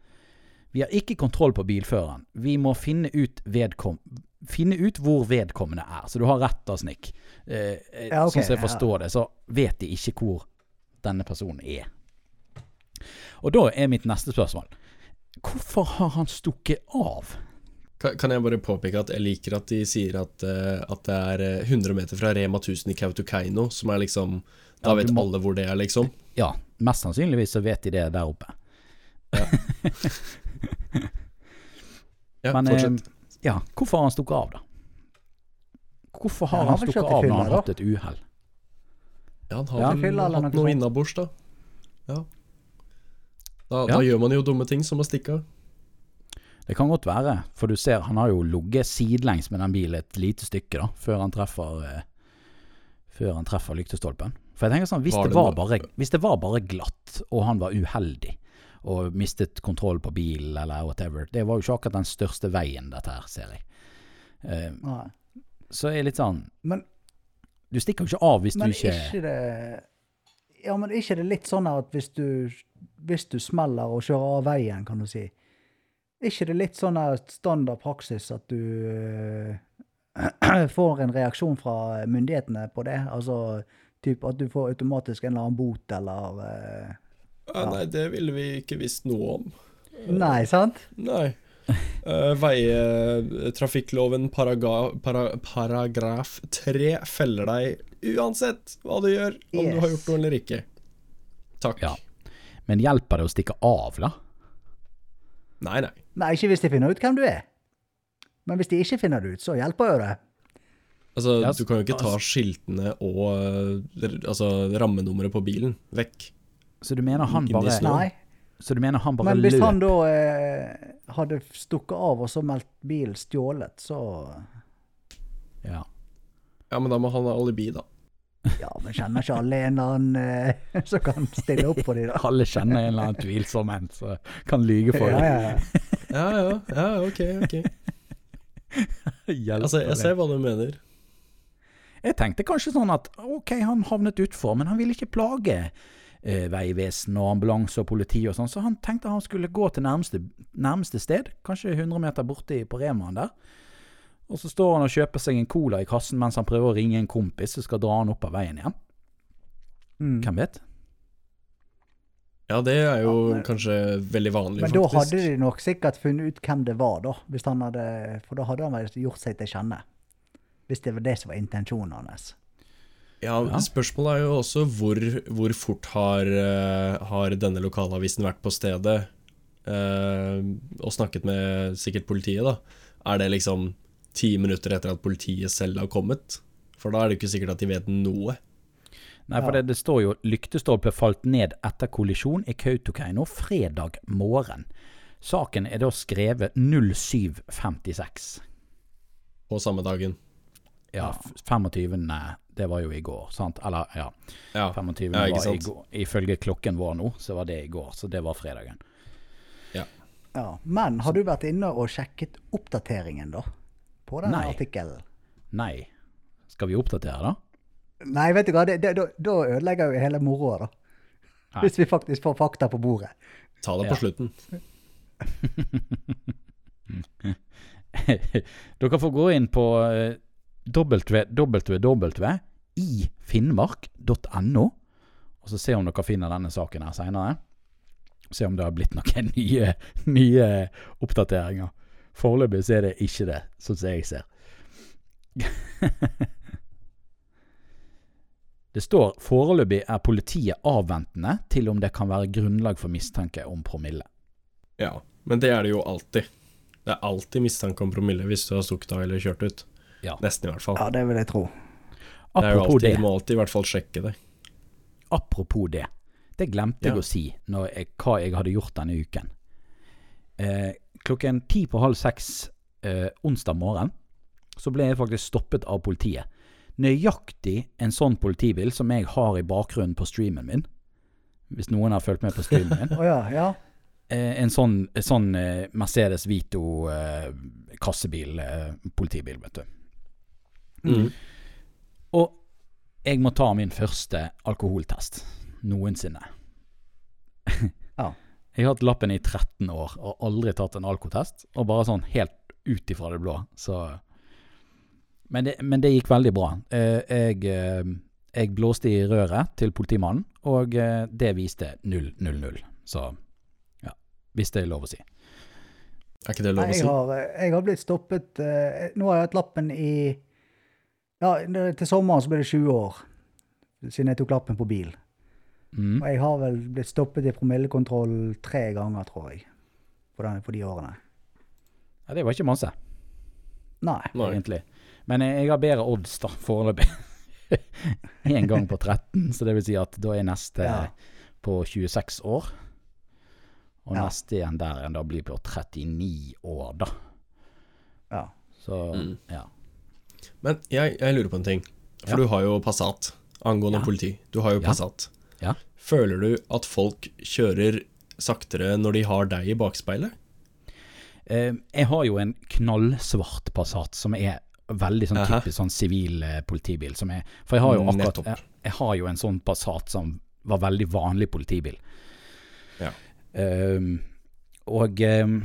Vi har ikke kontroll på bilføreren. Vi må finne ut, vedkom finne ut hvor vedkommende er. Så du har rett da, Snik. Eh, eh, Ja, okay, sånn som jeg ja. forstår det, så vet de ikke hvor denne personen er. Og da er mitt neste spørsmål. Hvorfor har han stukket av? Kan, kan jeg bare påpeke at jeg liker at de sier at, eh, at det er eh, 100 meter fra Rema 1000 i Kautokeino, som er liksom Da Ja, vet må- alle hvor det er, liksom. Ja, mest sannsynligvis så vet de det der oppe. Ja, Men fortsett. eh, ja, hvorfor har han stukket av, da? Hvorfor har Ja, han han stukket av når han har hatt et uhell? ja, han har ja, vel hatt noe innabords, da. Ja. Da, Ja. da gjør man jo dumme ting, som å stikke av. Det kan godt være, for du ser han har jo ligget sidelengs med den bilen et lite stykke da, før han treffer, eh, før han treffer lyktestolpen. For jeg tenker sånn, hvis, Var det det var bare, hvis det var bare glatt, og han var uheldig, og mistet kontroll på bilen eller whatever, det var jo ikke akkurat den største veien dette her, ser jeg. Uh, Nei. så er det litt sånn Men, Du stikker jo ikke av hvis du ikke Men ikke det Ja, men ikke det litt sånn at hvis du, hvis du smeller og kjører av veien, kan du si ikke det litt sånn standard praksis at du uh, får en reaksjon fra myndighetene på det? Altså typ at du får automatisk en eller annen bot eller eh, Ja, nei, det ville vi ikke visst noe om. Nei, sant? Nei. Uh, Veitrafikkloven paraga, para, paragraf 3 feller deg uansett hva du gjør, om du har gjort noe eller ikke. Takk. Ja. Men hjelper det å stikke av, da? Nei, nei. Nei, ikke hvis de finner ut hvem du er. Men hvis de ikke finner det ut, så hjelper jo det. Altså, du kan jo ikke ta skiltene og uh, altså, rammenummeret på bilen vekk. Så du mener han bare. Nei. Så du mener han bare Men hvis løp? han da eh, hadde stukket av og så meldt bilen stjålet, så Ja. Ja, men da må han ha alibi, da. Ja, men kjenner ikke alle en eller annen eh, som kan stille opp for dem, da? Alle kjenner en eller annen tvilsom en som kan lyge for dem. ja, ja. Ja, ja, ja, ok, ok. Altså, jeg ser hva du mener. Jeg tenkte kanskje sånn at ok, han havnet utfor, men han ville ikke plage eh, Vegvesen og ambulanse og politi og sånn, så han tenkte han skulle gå til nærmeste, nærmeste sted, kanskje 100 meter borti på Remaen der. Og så står han og kjøper seg en cola i kassen mens han prøver å ringe en kompis som skal dra han opp av veien igjen. Mm. Hvem vet? Ja, det er jo Ja, men- kanskje veldig vanlig, Men da hadde de nok sikkert funnet ut hvem det var, da. Hvis han hadde, for da hadde han vel gjort seg til kjenne. Hvis det var det som var intensjonen hans. Ja, Ja. Spørsmålet er jo også hvor, hvor fort har, eh, har denne lokalavisen vært på stedet eh, og snakket med sikkert politiet, da. Er det liksom ti minutter etter at politiet selv har kommet? For da er det ikke sikkert at de vet noe. Nei, for det, det står jo lyktestolpe falt ned etter kollisjon i Kautokeino fredag morgen. Saken er da skrevet 0756. På samme dagen. Ja, f- 25. Det var jo i går, sant? Eller, ja. Ja, 25. Ja, var i går. Ifølge klokken vår nå, så var det i går. Så det var fredagen. Ja. Men har du vært inne og sjekket oppdateringen, da? På Nei. artikkelen? Nei. Skal vi oppdatere, da? Nei, vet du hva, det, det, da, da ødelegger jo hele moroa, da. Nei. Hvis vi faktisk får fakta på bordet. ta det Ja. på slutten. Dere får gå inn på eh, www.ifinnmark.no, og så se om dere finner denne saken her seinere. Se om det har blitt noen nye, nye oppdateringer. Foreløpig så er det ikke det, sånn som jeg ser. Det står foreløpig er politiet avventende til om det kan være grunnlag for mistanke om promille. Ja, men det er det jo alltid. Det er alltid mistanke om promille hvis du har stukket av eller kjørt ut. Ja. Nesten, i hvert fall. Ja, det vil jeg tro. det er jo alltid, det. Du må alltid i hvert fall sjekke det. Apropos det. Det glemte jeg å si når jeg, hva jeg hadde gjort denne uken. Eh, klokken ti på halv seks eh, onsdag morgen så ble jeg faktisk stoppet av politiet. Nøyaktig en sånn politibil som jeg har i bakgrunnen på streamen min. Hvis noen har fulgt med på streamen min. oh, ja, ja. Eh, en sånn, sånn eh, Mercedes Vito eh, kassebil, eh, politibil, vet du. Mm. Og jeg må ta min første alkoholtest noensinne. Ja. Jeg har hatt lappen i 13 år og aldri tatt en alkotest. Og bare sånn helt ut ifra det blå. Så men det, men det gikk veldig bra. Eh, jeg, eh, jeg blåste i røret til politimannen, og eh, det viste 000. Så ja, hvis det er lov å si. Er ikke det lov å si? jeg, har, jeg har blitt stoppet Nå har jeg hatt lappen i Ja, til sommeren så blir det 20 år siden jeg tok lappen på bil. Mm. Og jeg har vel blitt stoppet i promillekontroll tre ganger, tror jeg. på, den, på de årene. Ja, det var ikke masse, Nei. Nei. egentlig. Men jeg, jeg har bedre odds, da, foreløpig. Én gang på 13, så det vil si at da er neste Ja. på 26 år. Og Ja. neste igjen der igjen da blir på 39 år, da. Ja. Så Mm. ja. Men jeg, jeg lurer på en ting. For du har jo Passat, angående Ja. politi. Du har jo Passat. Ja. Føler du at folk kjører saktere når de har deg i bakspeilet? Eh, jeg har jo en knallsvart Passat som er veldig sånn Aha. typisk sånn sivil eh, politibil. Som er, for jeg har jo akkurat jeg, jeg har jo en sånn Passat som var veldig vanlig politibil. Ja. Ehm, og ehm,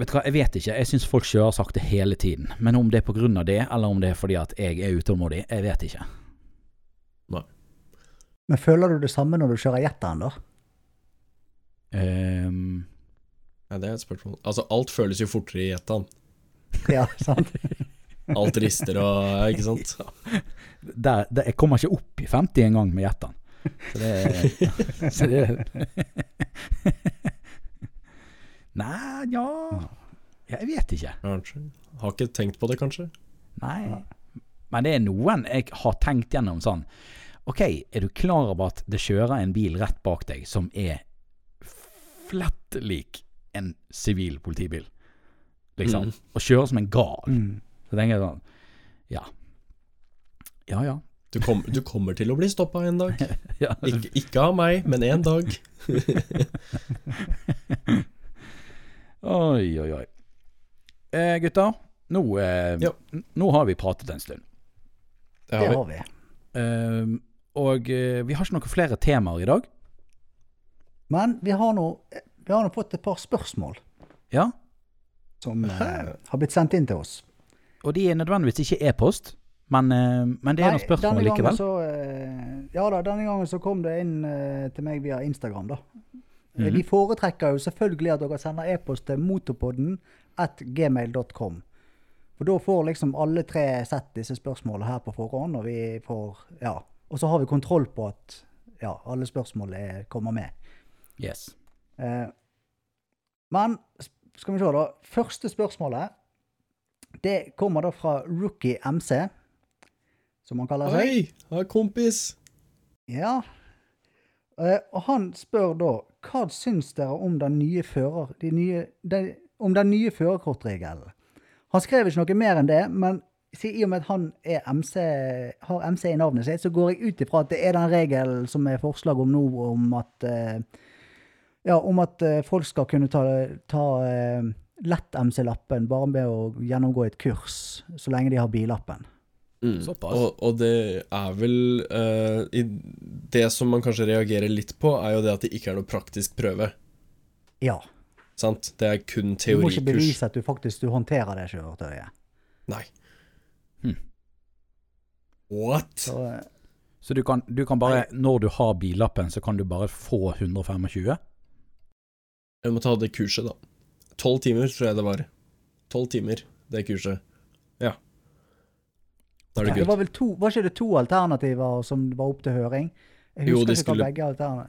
vet du hva, jeg vet ikke. Jeg syns folk kjører sakte hele tiden. Men om det er pga. det, eller om det er fordi at jeg er utålmodig, jeg vet ikke. Nei. Men føler du det samme når du kjører jetteren, da? Um, Ja, det er et spørsmål. Altså, alt føles jo fortere i jetteren. Ja, sant? Alt rister og Ikke sant? der, der, jeg kommer ikke opp i 50 engang med jetteren. Så det, så det Nei, ja Jeg vet ikke. Kanskje. Har ikke tenkt på det, kanskje? Nei. Men det er noen jeg har tenkt gjennom sånn Ok, er du klar over at det kjører en bil rett bak deg som er flett lik en sivil politibil? Liksom. Mm. Og kjører som en gal. Mm. Så tenker jeg sånn Ja. Ja ja. Du, kom, du kommer til å bli stoppa en dag. ja. Ikke, ikke av meg, men en dag. Oi, oi, oi. Eh, gutter, nå, eh, Ja. nå har vi pratet en stund. Det har vi. har vi. Eh, og eh, vi har ikke noen flere temaer i dag. Men vi har nå vi har nå fått et par spørsmål Ja, som eh, har blitt sendt inn til oss. Og de er nødvendigvis ikke e-post, men, eh, men det er noen spørsmål denne gangen likevel. Så, eh, ja da, denne gangen så kom det inn eh, til meg via Instagram, da. Eh, Mhm. Vi foretrekker jo selvfølgelig at dere sender e-post til motorpodden at gmail.com. For da får liksom alle tre sett disse spørsmålene her på forhånd, og vi får Ja. Og så har vi kontroll på at ja, alle spørsmål er, kommer med. Yes. Eh, men skal vi se, da. Første spørsmålet det kommer da fra Rookie MC, som han kaller seg. Oi, hei, kompis. Ja. Eh, og han spør da hva syns dere om den nye fører... De nye, de, om den nye førerkortregelen? Han skrev ikke noe mer enn det, men i og med at han MC, har MC i navnet sitt, så går jeg ut ifra at det er den regelen som er forslag om nå, om at eh, ja, om at eh, folk skal kunne ta, ta eh, lett-MC-lappen bare med å gjennomgå et kurs, så lenge de har billappen. Mm. Såpass. Og, og det er vel uh, i, Det som man kanskje reagerer litt på, er jo det at det ikke er noe praktisk prøve. Ja. Sant? Det er kun Du må ikke bevise at du faktisk du håndterer det kjøretøyet. Nei. Hm. What? Så, eh, Så du kan, du kan bare, når du har billappen, så kan du bare få 125? Jeg må ta det kurset, da. Tolv timer, tror jeg det var. Tolv timer, det kurset. Er det det var vel to, var ikke det to alternativer som var opp til høring? Jeg Jo, husker de ikke skulle- begge alternativer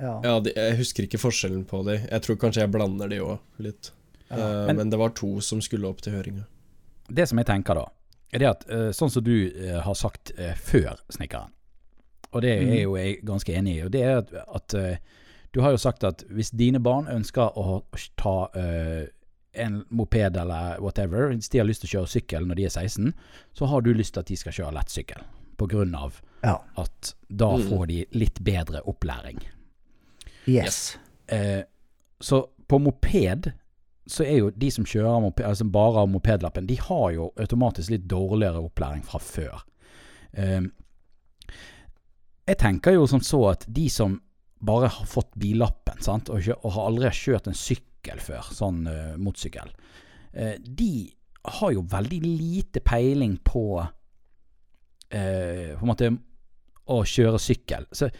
Ja. Ja, de, jeg husker ikke forskjellen på de. Jeg tror kanskje jeg blander de òg, litt. Ja. Uh, Men- men, det var to som skulle opp til høringa. Det som jeg tenker da, er det at eh, sånn som du uh, har sagt uh, før, snekkeren, og det Mm. er jo jeg ganske enig i, og det er at, at du har jo sagt at hvis dine barn ønsker å ta en moped eller whatever, hvis de har lyst til å kjøre sykkel når de er 16, så har du lyst til at de skal kjøre lettsykkel, på grunn av ja. at da Mm. får de litt bedre opplæring. Yes. Eh, så på moped så er jo de som kjører moped, altså bare har mopedlappen, de har jo automatisk litt dårligere opplæring fra før. Eh, jeg tenker jo som så at de som bare har fått billappen, sant, og, og har aldri har kjørt en sykkel før, sånn uh, motorsykkel, uh, de har jo veldig lite peiling på uh, på en måte å kjøre sykkel. Så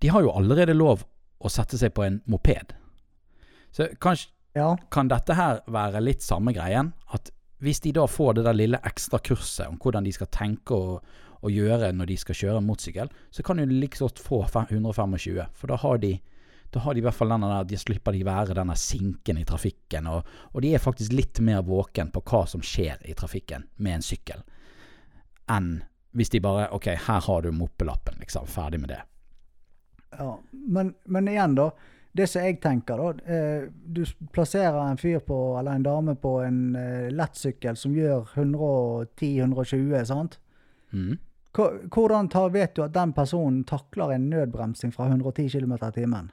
de har jo allerede lov å sette seg på en moped. Så kanskje Ja. kan dette her være litt samme greien? At hvis de da får det der lille ekstra kurset om hvordan de skal tenke og, og gjøre når de skal kjøre motorsykkel, så kan de like godt få 125, for da har de da har de i hvert fall denne der, de slipper de være denne sinken i trafikken, og, og de er faktisk litt mer våken på hva som skjer i trafikken med en sykkel, enn hvis de bare Ok, her har du moppelappen, liksom. Ferdig med det. ja. Men, men igjen, da. Det som jeg tenker, da. Eh, du plasserer en fyr på, eller en dame på en eh, lettsykkel som gjør 110-120, sant? Mm. Hvordan tar, vet du at den personen takler en nødbremsing fra 110 km i timen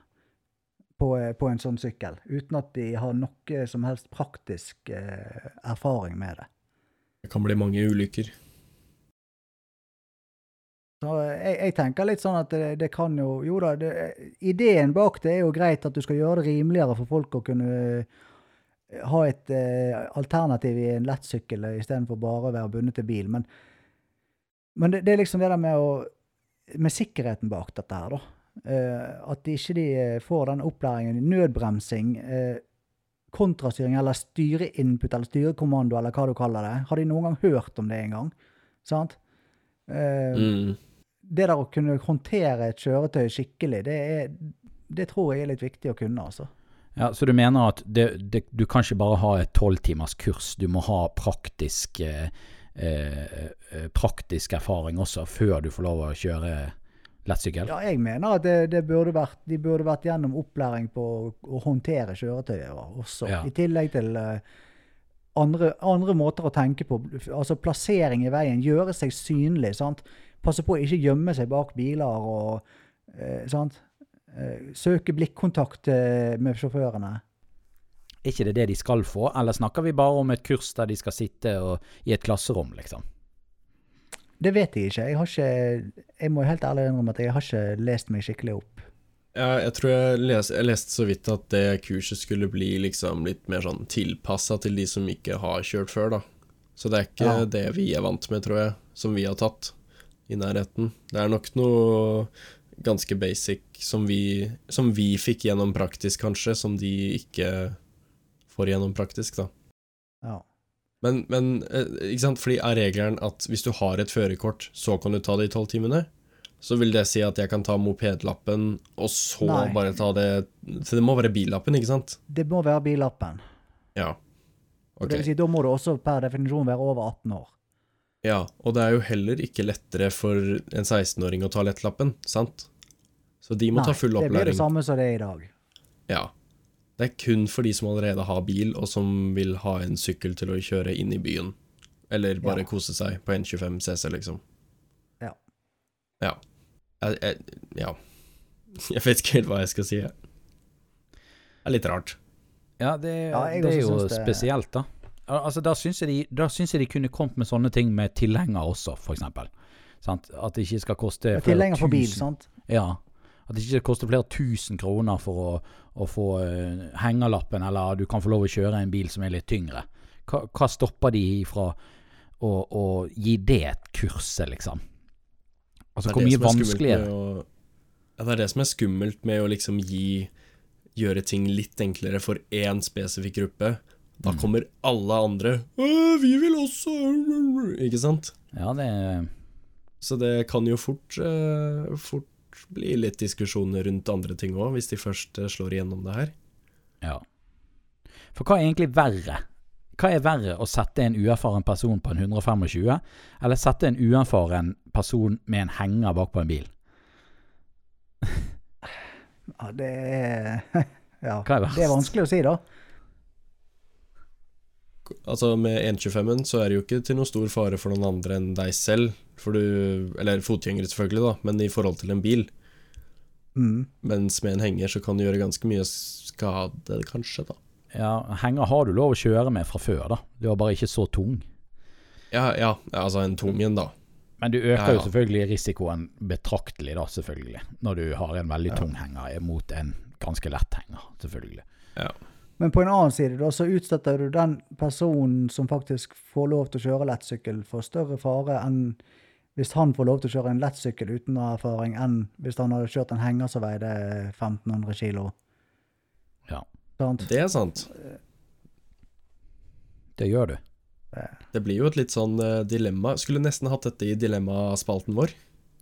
på, eh, på en sånn sykkel, uten at de har noe som helst praktisk eh, erfaring med det? Det kan bli mange ulykker. Så jeg, jeg tenker litt sånn at det, det kan jo Jo da, det, ideen bak det er jo greit at du skal gjøre det rimeligere for folk å kunne eh, ha et eh, alternativ i en lettsykkel istedenfor bare å være bundet til bil. Men, men det, det er liksom det der med å Med sikkerheten bak dette her, da. Eh, at ikke de ikke får den opplæringen. Nødbremsing, eh, kontrastyring eller styreinput eller styrekommando eller hva du kaller det. Har de noen gang hørt om det en gang? Sant? Eh, Mm. det der å kunne håndtere et kjøretøy skikkelig, det, er, det tror jeg er litt viktig å kunne, altså. Ja, Så du mener at det, det, du kan ikke bare ha et tolvtimers kurs, du må ha praktisk, eh, eh, eh, praktisk erfaring også før du får lov å kjøre lettsykkel? Ja, jeg mener at det, det burde vært, de burde vært gjennom opplæring på å, håndtere kjøretøyet også. Ja. I tillegg til eh, andre, andre måter å tenke på. Altså plassering i veien, gjøre seg synlig. sant? Passe på å ikke gjemme seg bak biler og eh, sant? Eh, søke blikkontakt eh, med sjåførene. Er ikke det det de skal få, eller snakker vi bare om et kurs der de skal sitte og, i et klasserom, liksom? Det vet jeg ikke. Jeg har ikke, jeg må helt ærlig innrømme at jeg har ikke lest meg skikkelig opp. Ja, jeg tror jeg, les, jeg leste så vidt at det kurset skulle bli liksom litt mer sånn tilpassa til de som ikke har kjørt før, da. Så det er ikke Ja. det vi er vant med, tror jeg, som vi har tatt i nærheten. Det er nok noe ganske basic som vi, som vi fikk gjennom praktisk, kanskje, som de ikke får gjennom praktisk, da. Ja. Men, men eh, ikke sant, fordi er regelen at hvis du har et førerkort, så kan du ta det i tolv timene? Så vil det si at jeg kan ta mopedlappen, og så Nei. bare ta det Så det må være billappen, ikke sant? Det må være billappen. Ja. Okay. Det vil si, da må du også per definisjon være over 18 år. Ja, og det er jo heller ikke lettere for en 16-åring å ta lettlappen, sant? Så de må ta full opplæring. Nei, det blir det samme som det er i dag. Ja. Det er kun for de som allerede har bil, og som vil ha en sykkel til å kjøre inn i byen. Eller bare Ja. kose seg på 125 CC, liksom. Ja. Ja. Jeg, jeg, ja. Jeg vet ikke helt hva jeg skal si. jeg. Det er litt rart. Ja, det, Ja, det er jo det- spesielt, da. Altså, Da syns jeg, de- da syns jeg de kunne kommet med sånne ting med tilhenger også, for eksempel. Sant? At det ikke skal koste ja, Tilhenger for bil, sant? Ja. At det ikke koster flere tusen kroner for å, å få uh, hengerlappen, eller du kan få lov å kjøre en bil som er litt tyngre. Hva, hva stopper de fra å, å gi det et kurset, liksom? Altså, hvor mye er vanskeligere å- Ja, det er det som er skummelt med å liksom gi Gjøre ting litt enklere for én spesifikk gruppe. Da Mm. kommer alle andre Vi vil også Ikke sant? Ja, det Så det kan jo fort, eh, fort bli litt diskusjoner rundt andre ting òg, hvis de først eh, slår igjennom det her. Ja. For hva er egentlig verre? Hva er verre, å sette en uerfaren person på en 125, eller sette en uerfaren person med en henger bak på en bil? Ja, det er Ja. Hva er verst? Det er vanskelig å si, da. Altså Med 125-en så er det jo ikke til noen stor fare for noen andre enn deg selv, for du Eller fotgjengere, selvfølgelig, da, men i forhold til en bil. Mm. Mens med en henger så kan du gjøre ganske mye skade, kanskje, da. Ja, henger har du lov å kjøre med fra før, da. Du er bare ikke så tung. Ja, ja, altså en tung en, da. Men du øker Ja, ja. jo selvfølgelig risikoen betraktelig, da, selvfølgelig. Når du har en veldig tung henger mot en ganske lett henger, selvfølgelig. Ja. Men på en annen side da, så utsetter du den personen som faktisk får lov til å kjøre lettsykkel, for større fare enn hvis han får lov til å kjøre en lettsykkel uten erfaring, enn hvis han hadde kjørt en henger som veide 1500 kilo. Ja. Sant? Det er sant. Det gjør du. Det blir jo et litt sånn eh, dilemma. Skulle nesten hatt dette i dilemmaspalten vår.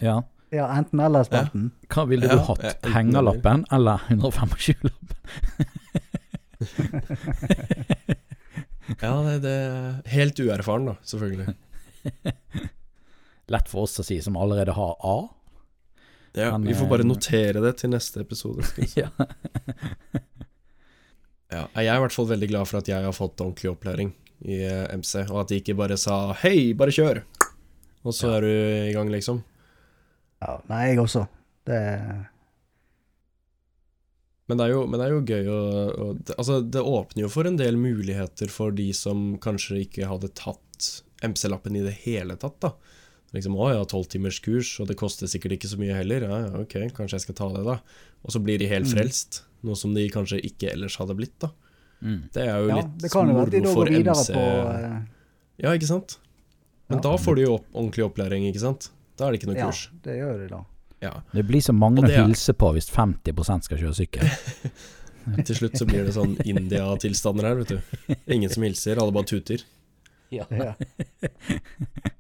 Ja. Ja, enten eller spalten. Hva ville Ja, du hatt? enten Hengerlappen eller 125-lappen? Ja, det, det er helt uerfaren, da, selvfølgelig. Lett for oss å si, som allerede har A. Ja, Men, vi får bare eh, notere det til neste episode. Ja. Ja, jeg er i hvert fall veldig glad for at jeg har fått ordentlig opplæring i eh, MC, og at de ikke bare sa 'hei, bare kjør', og så Ja. er du i gang, liksom. Ja, nei, jeg også. Det Men det er jo, men det er jo gøy å, å det- Altså, det åpner jo for en del muligheter for de som kanskje ikke hadde tatt MC-lappen i det hele tatt, da. Liksom, å ja, tolv timers kurs, og det koster sikkert ikke så mye heller. Ja, ja, ok, kanskje jeg skal ta det, da. Og så blir de helt Mm. frelst, noe som de kanskje ikke ellers hadde blitt, da. Mm. Det er jo Ja, litt moro for MC. på uh... Ja, ikke sant? Men Ja. da får de jo opp, ordentlig opplæring, ikke sant? Da er det ikke noe kurs. Ja, det gjør de da. Ja. Det blir så mange å hilse på hvis 50 skal kjøre sykkel. Til slutt så blir det sånn India-tilstander her, vet du. Ingen som hilser, alle bare tuter. Ja.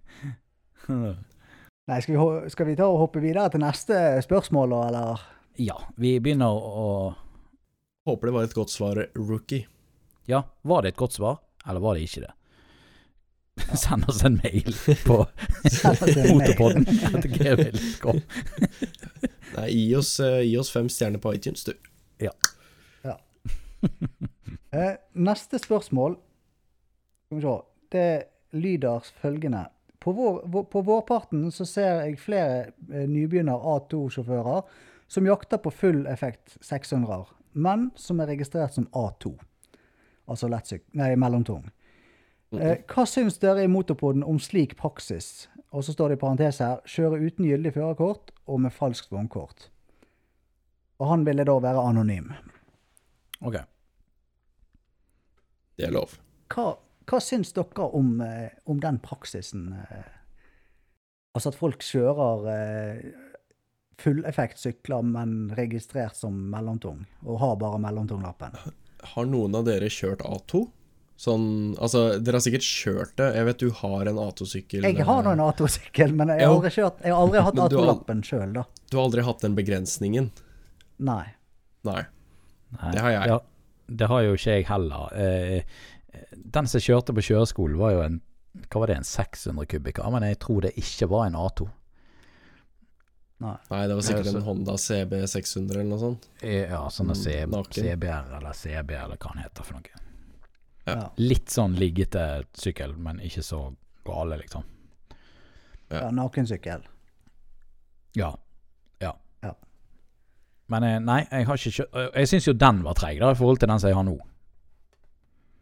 Nei, skal vi, skal vi ta og hoppe videre til neste spørsmål, da, eller? Ja, vi begynner å Håper det var et godt svar, rookie. Ja, var det et godt svar, eller var det ikke det? Send oss en mail på fotopodden. Nei, gi oss, eh, gi oss fem stjerner på iTunes, du. Ja neste spørsmål Skal vi se. Det lyder følgende. På, vår, på vårparten så ser jeg flere eh, nybegynner A2-sjåfører som jakter på full effekt 600-er, men som er registrert som A2. Altså lettsyk... Nei, mellomtung. Eh, hva syns dere i Motorpodden om slik praksis? Og så står det i parentes her kjøre uten gyldig førerkort og med falskt vognkort. Og han ville da være anonym. Ok. Det er lov. Hva, hva syns dere om, eh, om den praksisen? Eh? Altså at folk kjører eh, fulleffektsykler, men registrert som mellomtung, og har bare mellomtunglappen. Har noen av dere kjørt A2? Sånn, altså, dere har sikkert kjørt det. Jeg vet du har en A2-sykkel. Jeg har nå en A2-sykkel, men jeg har aldri, kjørt, jeg har aldri hatt Men du har- A2-lappen sjøl, da. Du har aldri hatt den begrensningen? Nei. Nei. Nei, Det har jeg. Det, det har jo ikke jeg heller. Eh, den som kjørte på kjøreskolen, var jo en hva var det, en 600 kubikker, men jeg tror det ikke var en A2. Nei. Nei, det var sikkert en Honda CB 600 eller noe sånt. Eh, Ja, sånne CB, CBR eller CB eller hva den heter for noe. Ja. Ja. Litt sånn liggete sykkel, men ikke så gale, liksom. ja, Nakensykkel. Ja. Ja. Ja. Men eh, nei, jeg har ikke kjørt eh, Jeg syns jo den var treig, da, i forhold til den som jeg har nå.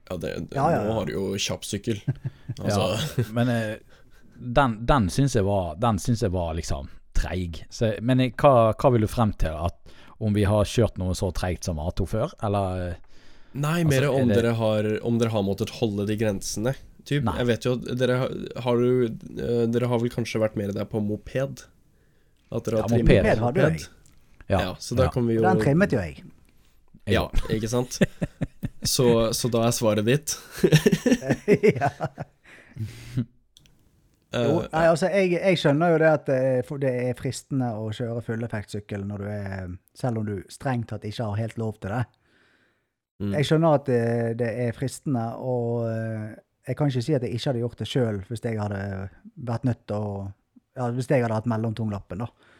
Ja, det, det, Ja, ja, nå har du jo kjapp sykkel. Altså, Men eh, den, den syns jeg var Den syns jeg var liksom treig. Så, men eh, hva, hva vil du frem til? At om vi har kjørt noe så treigt som A2 før, eller eh, Nei, Altså, mer er om, det- dere har, om dere har måttet holde de grensene. Typ, jeg vet jo at dere har- eh, Dere har vel kanskje vært mer der på moped? At dere har Ja, moped Moped hadde jeg. Ja. Ja, så da ja. kan vi jo Den trimmet jo jeg. Ja, ikke sant? Så, så da er svaret ditt ja. eh, Jo, nei, altså, jeg, jeg skjønner jo det at det er, fristende å kjøre fulleffektsykkel når du er Selv om du strengt tatt ikke har helt lov til det. mm. Jeg skjønner at det, det er fristende, og eh, jeg kan ikke si at jeg ikke hadde gjort det sjøl hvis jeg hadde vært nødt til å ja, Hvis jeg hadde hatt mellomtunglappen, da.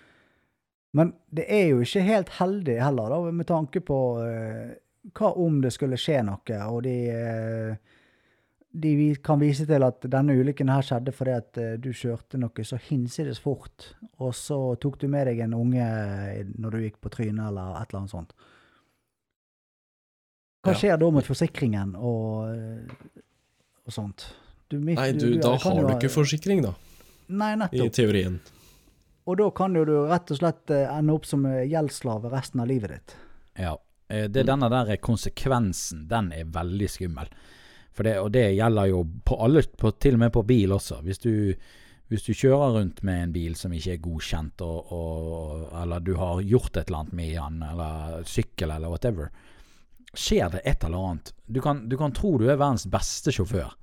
Men det er jo ikke helt heldig heller, da, med tanke på eh, hva om det skulle skje noe, og de eh, de kan vise til at denne ulykken her skjedde fordi at eh, du kjørte noe så hinsides fort, og så tok du med deg en unge når du gikk på trynet eller et eller annet sånt. Hva Ja. skjer da med forsikringen og, eh, og sånt? Du, mis- Nei, du, da har du ikke forsikring, da. Nei, nettopp. I teorien. Og da kan jo du rett og slett ende opp som gjeldsslave resten av livet ditt. Ja. Eh, Det er Denne der konsekvensen, den er veldig skummel. Det, og det gjelder jo på alle, på, til og med på bil også. Hvis du, hvis du kjører rundt med en bil som ikke er godkjent, og, og, eller du har gjort et eller annet med den, eller sykkel eller whatever, skjer det et eller annet. Du kan, du kan tro du er verdens beste sjåfør,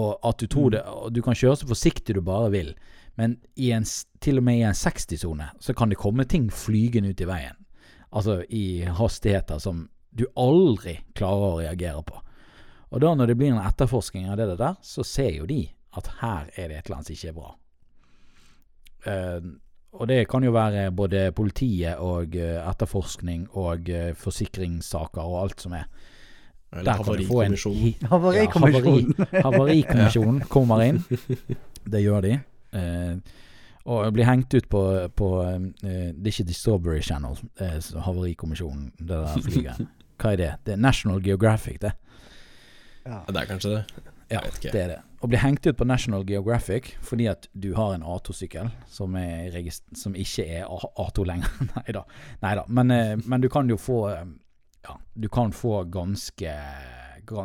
og at du tror det, og du kan kjøre så forsiktig du bare vil. Men i en, til og med i en 60-sone så kan det komme ting flygende ut i veien. Altså i hastigheter som du aldri klarer å reagere på. Og da når det blir en etterforskning av det der, så ser jo de at her er det et eller annet som ikke er bra. Eh, og det kan jo være både politiet og eh, etterforskning og eh, forsikringssaker og alt som er. Eller Der kan du få en Havarikommisjonen. Havarikommisjonen. Ja, havari, havari kommer inn. Det gjør de. Eh, og blir hengt ut på, på eh, Det er ikke Discovery Channel, det er Havarikommisjonen, det der flyet. Hva er det? Det er National Geographic, det. Ja. Det er kanskje det. Ja, det er det. Å bli hengt ut på National Geographic fordi at du har en A2-sykkel som, som ikke er A- A2 lenger. Nei da. Neida. Men, eh, men du kan jo få eh, Ja, du kan få ganske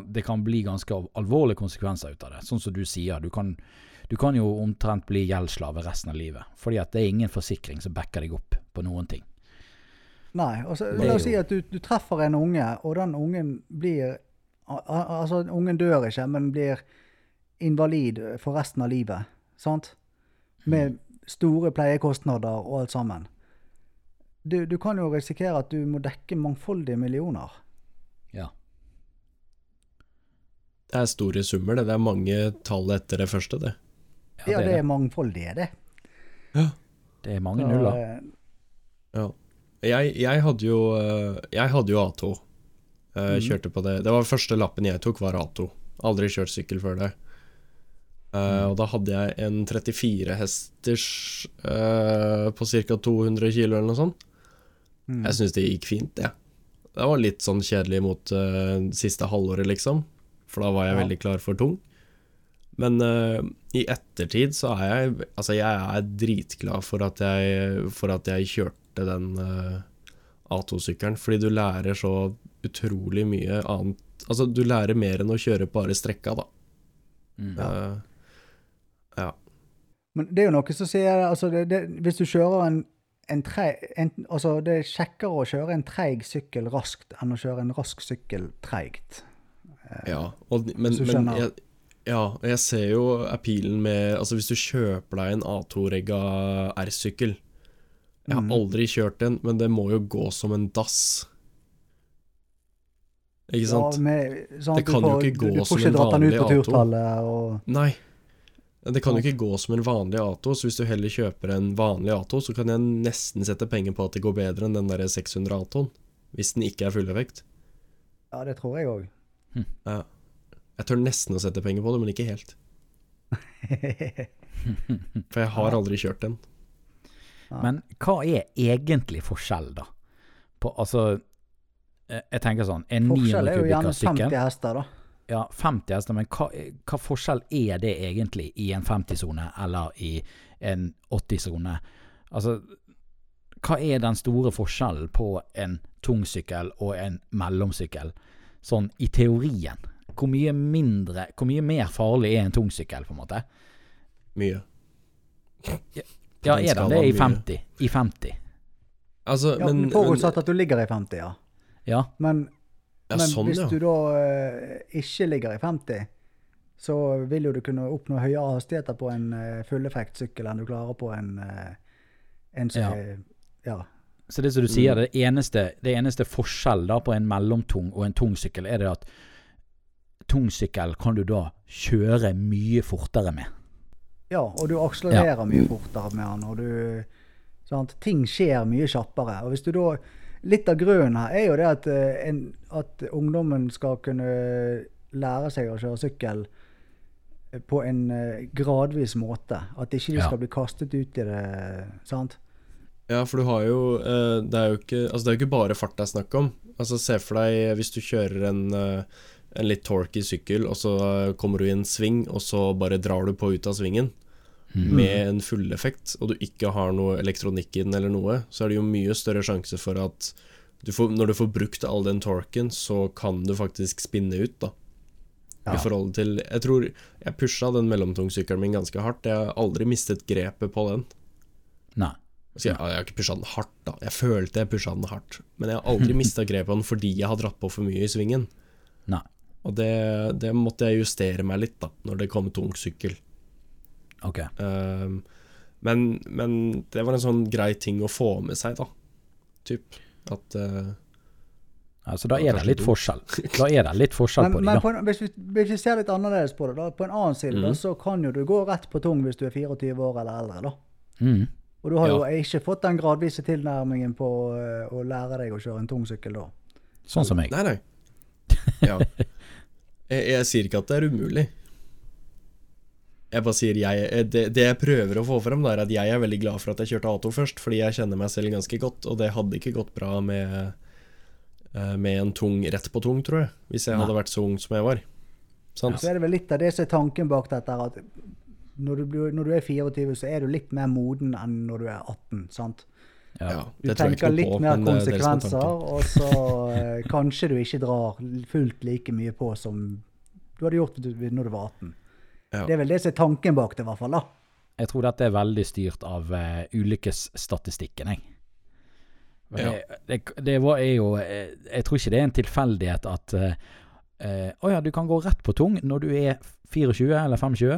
Det kan bli ganske alvorlige konsekvenser ut av det. Sånn som du sier. Du kan, du kan jo omtrent bli gjeldsslave resten av livet. Fordi at det er ingen forsikring som backer deg opp på noen ting. Nei, og så er la oss si at du, du treffer en unge, og den ungen blir al- al- Altså, ungen dør ikke, men blir invalid for resten av livet. Sant? Med store pleiekostnader og alt sammen. Du, du kan jo risikere at du må dekke mangfoldige millioner. Ja. Det er store summer, det. Det er mange tall etter det første, det. Ja, det det. er mangfoldige, det. Det er mange nuller. eh, Ja. Jeg, jeg hadde jo eh, Jeg hadde jo A2. Jeg Mhm. kjørte på det. Det var første lappen jeg tok, var A2. Aldri kjørt sykkel før det. Uh, og da hadde jeg en 34 hesters uh, på ca. 200 kilo eller noe sånt. mm. Jeg syns det gikk fint, jeg. Det var litt sånn kjedelig mot uh, siste halvåret, liksom. For da var jeg Ja. veldig klar for tung. Men uh, i ettertid så er jeg Altså, jeg er dritglad for at jeg, for at jeg kjørte den uh, A2-sykkelen, fordi du lærer så utrolig mye annet Altså, du lærer mer enn å kjøre bare strekka, da. Mm. Uh, ja. Men det er jo noe som sier altså det, det, Hvis du kjører en, en treig en, Altså, det er kjekkere å kjøre en treig sykkel raskt enn å kjøre en rask sykkel treigt. Ja, og, men, men jeg, ja, og jeg ser jo appealen med Altså, hvis du kjøper deg en A2-regga R-sykkel Jeg har Mm. aldri kjørt den, men det må jo gå som en dass. Ikke sant? Ja, med, sant, Det kan får, jo ikke gå som en vanlig A2. og Nei. Det kan jo ikke gå som en vanlig A2, så hvis du heller kjøper en vanlig A2, så kan jeg nesten sette penger på at det går bedre enn den der 600 A2-en. Hvis den ikke er fulleffekt. Ja, det tror jeg òg. Ja. Jeg tør nesten å sette penger på det, men ikke helt. For jeg har aldri kjørt den. Men hva er egentlig forskjell, da? På, altså Jeg tenker sånn En Forskjell er jo gjerne 50 hester, da. Ja, 50 hester, men hva, hva forskjell er det egentlig i en 50-sone eller i en 80-sone? Altså, hva er den store forskjellen på en tung sykkel og en mellomsykkel, sånn i teorien? Hvor mye mindre, hvor mye mer farlig er en tungsykkel, på en måte? Mye. Ja, ja er den skalaen det i 50? I 50? Altså, Ja, men, men Forutsatt at du ligger i 50, ja. Ja. Men, Ja, men sånn, hvis ja. du da uh, ikke ligger i 50, så vil jo du kunne oppnå høyere hastigheter på en uh, fulleffektsykkel enn du klarer på en, uh, en sykkel, Ja. Ja. Så det som du sier, Mm. det eneste, det eneste forskjell da på en mellomtung og en tung sykkel, er det at tung sykkel kan du da kjøre mye fortere med. Ja, og du akselererer mye fortere med den, og du sant? Ting skjer mye kjappere. Og hvis du da Litt av grunnen her er jo det at, eh, en, at ungdommen skal kunne lære seg å kjøre sykkel på en eh, gradvis måte. At ikke de Ja. skal bli kastet ut i det. sant? Ja, for du har jo eh, Det er jo ikke, altså det er jo ikke bare fart det er snakk om. Altså Se for deg hvis du kjører en, eh, en litt torky sykkel, og så kommer du i en sving, og så bare drar du på ut av svingen Mm. med en fulleffekt, og du ikke har noe elektronikk i den eller noe, så er det jo mye større sjanse for at du får, når du får brukt all den torken, så kan du faktisk spinne ut, da. Ja. I forhold til Jeg tror jeg pusha den mellomtungsykkelen min ganske hardt. Jeg har aldri mistet grepet på den. Nei. Jeg, jeg har ikke pusha den hardt, da. Jeg følte jeg pusha den hardt. Men jeg har aldri mista grepet på den fordi jeg har dratt på for mye i svingen. Nei. Og det, det måtte jeg justere meg litt, da, når det kom tung sykkel. Ok. Ehm, men, men det var en sånn grei ting å få med seg, da. Typ. At uh, Altså, da er det litt forskjell. Da er det litt forskjell Men, på men da. på en, hvis, vi, hvis vi ser litt annerledes på det, da, på en annen side, da, Mhm. så kan jo du gå rett på tung hvis du er 24 år eller eldre. da. Mm. Og du har jo ikke fått den gradvise tilnærmingen på eh, å lære deg å kjøre en tung sykkel da. Sånn som meg. Nei, nei. Ja. Jeg, jeg sier ikke at det er umulig. Jeg bare sier jeg, eh, det, det jeg prøver å få frem, da, er at jeg er veldig glad for at jeg kjørte A2 først, fordi jeg kjenner meg selv ganske godt, og det hadde ikke gått bra med, eh, med en tung rett på tung, tror jeg. Hvis jeg Nei. hadde vært så ung som jeg var. Sant? Så er det vel litt av det som er tanken bak dette, at når du, blir- når du er 24, så er du litt mer moden enn når du er 18, sant? Ja. Du tenker litt på, mer men det er det som er konsekvenser, og så eh, kanskje du ikke drar fullt like mye på som du hadde gjort når du var 18. Ja. Det er vel det som er tanken bak det, i hvert fall. da. Jeg tror dette er veldig styrt av uh, ulykkesstatistikken, jeg. Ja. Det, det, det var, er jo jeg, Jeg tror ikke det er en tilfeldighet at Å uh, uh, ja, du kan gå rett på tung når du er 24 eller 25.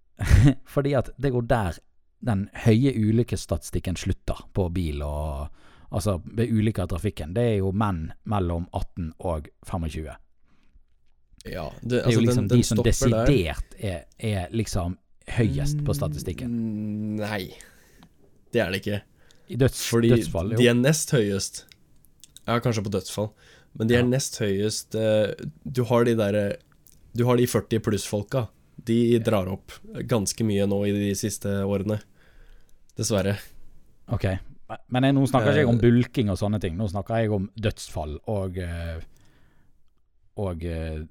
Fordi at det går der den høye ulykkesstatistikken slutter på bil og Altså ved ulykker i trafikken. Det er jo menn mellom 18 og 25. Ja, det, Det er altså, jo liksom den, den de som desidert er, er liksom høyest på statistikken. Mm, Nei, det er det ikke. I døds, Fordi dødsfall, jo. de er nest høyest. Ja, kanskje på dødsfall. Men de er Ja. nest høyest eh, Du har de derre Du har de 40 pluss-folka. De drar opp ganske mye nå i de siste årene. Dessverre. Ok, men jeg, nå snakker ikke jeg om Eh. bulking og sånne ting. Nå snakker jeg om dødsfall og eh, og eh,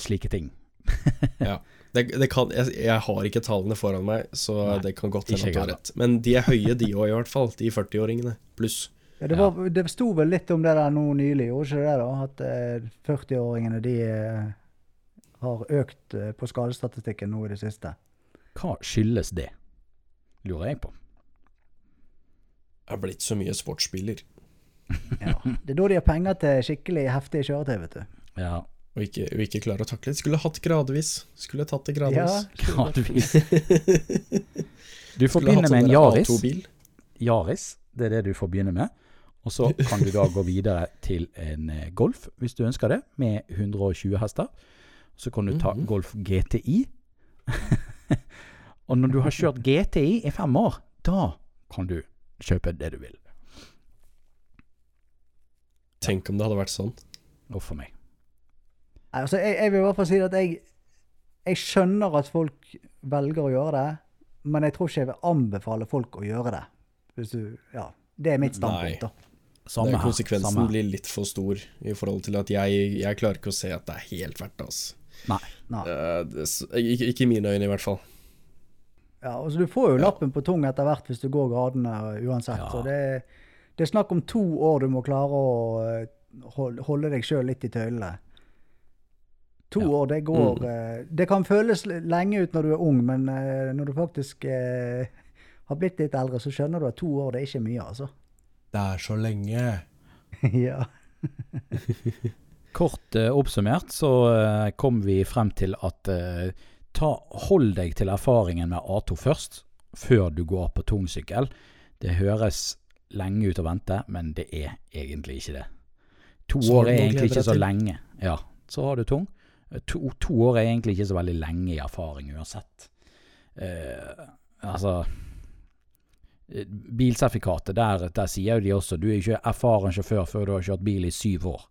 slike ting. Det, det kan, jeg, jeg har ikke tallene foran meg, så Nei, det kan godt ikke hende du har rett. Men de er høye, de òg, i hvert fall. De 40-åringene pluss. Ja, det, var, det sto vel litt om det der nå nylig, gjorde ikke det? da? At eh, 40-åringene de eh, har økt eh, på skadestatistikken nå i det siste. Hva skyldes det? Lurer jeg på. Er blitt så mye sportsbiler. Ja. Det er da de har penger til skikkelig heftige kjøretøy, vet du. Ja, Og ikke, og ikke klarer å takle det. Skulle hatt gradvis. Skulle tatt det Ja, gradvis. gradvis. Du får begynne med en sånn Yaris. Yaris, det er det du får begynne med. Og så kan du da gå videre til en eh, Golf, hvis du ønsker det, med 120 hester. Så kan du ta Mhm. Golf GTI. og når du har kjørt GTI i fem år, da kan du kjøpe det du vil. Tenk om det hadde vært sånn. Uff a meg. Altså, jeg, jeg vil i hvert fall si at jeg, jeg skjønner at folk velger å gjøre det, men jeg tror ikke jeg vil anbefale folk å gjøre det. Hvis du, ja, det er mitt standpunkt, da. Samme det, her. konsekvensen Samme blir litt for stor i forhold til at jeg, jeg klarer ikke å se at det er helt verdt det. Altså. Nei. Nei. Uh, det, ikke, ikke i mine øyne, i hvert fall. Ja, altså, du får jo Ja. lappen på tung etter hvert hvis du går gradene uansett. Ja. Så det, det er snakk om to år du må klare å eh, holde, deg sjøl litt i tøylene. To Ja. år, det går Mm. eh, Det kan føles lenge ut når du er ung, men eh, når du faktisk eh, har blitt litt eldre, så skjønner du at to år det er ikke mye, altså. Det er så lenge. ja. Kort eh, oppsummert så eh, kom vi frem til at ta, hold deg til erfaringen med A2 først, før du går på tungsykkel. Det høres lenge ut å vente, men det er egentlig ikke det. To Så år er egentlig ikke så lenge. Ja, så har du tung. To, to år er egentlig ikke så veldig lenge i erfaring uansett. Eh, altså eh, Bilsertifikatet, der, der sier jo de også du er ikke erfaren sjåfør før du har kjørt bil i syv år.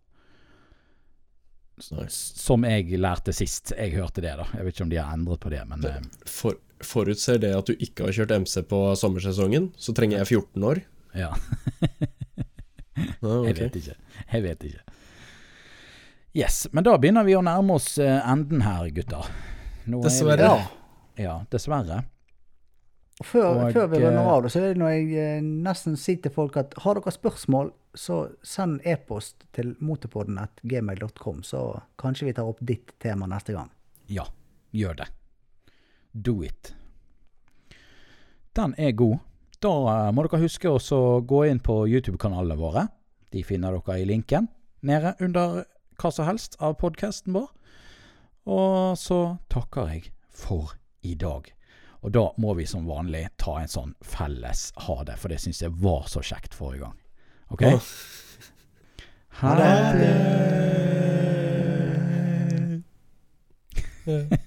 Nei. Som jeg lærte sist jeg hørte det, da. Jeg vet ikke om de har endret på det, men eh, For, forutser det at du ikke har kjørt MC på sommersesongen, så trenger jeg 14 år. ja. Ja, Jeg vet ikke. Jeg vet ikke. Yes, men da begynner vi å nærme oss eh, enden her, gutter. Er Dessverre. Ja, dessverre. Før, Og, før vi runder eh, av, så er det når jeg eh, nesten sier til folk at har dere spørsmål, så send e-post til motepodden.gmail.com, så kanskje vi tar opp ditt tema neste gang. Ja, gjør det. Do it. Den er god. Da eh, må dere huske å gå inn på YouTube-kanalene våre. De finner dere i linken nede under hva som helst av podkasten vår. Og så takker jeg for i dag. Og da må vi som vanlig ta en sånn felles ha det, for det syns jeg var så kjekt forrige gang. OK? Ha det.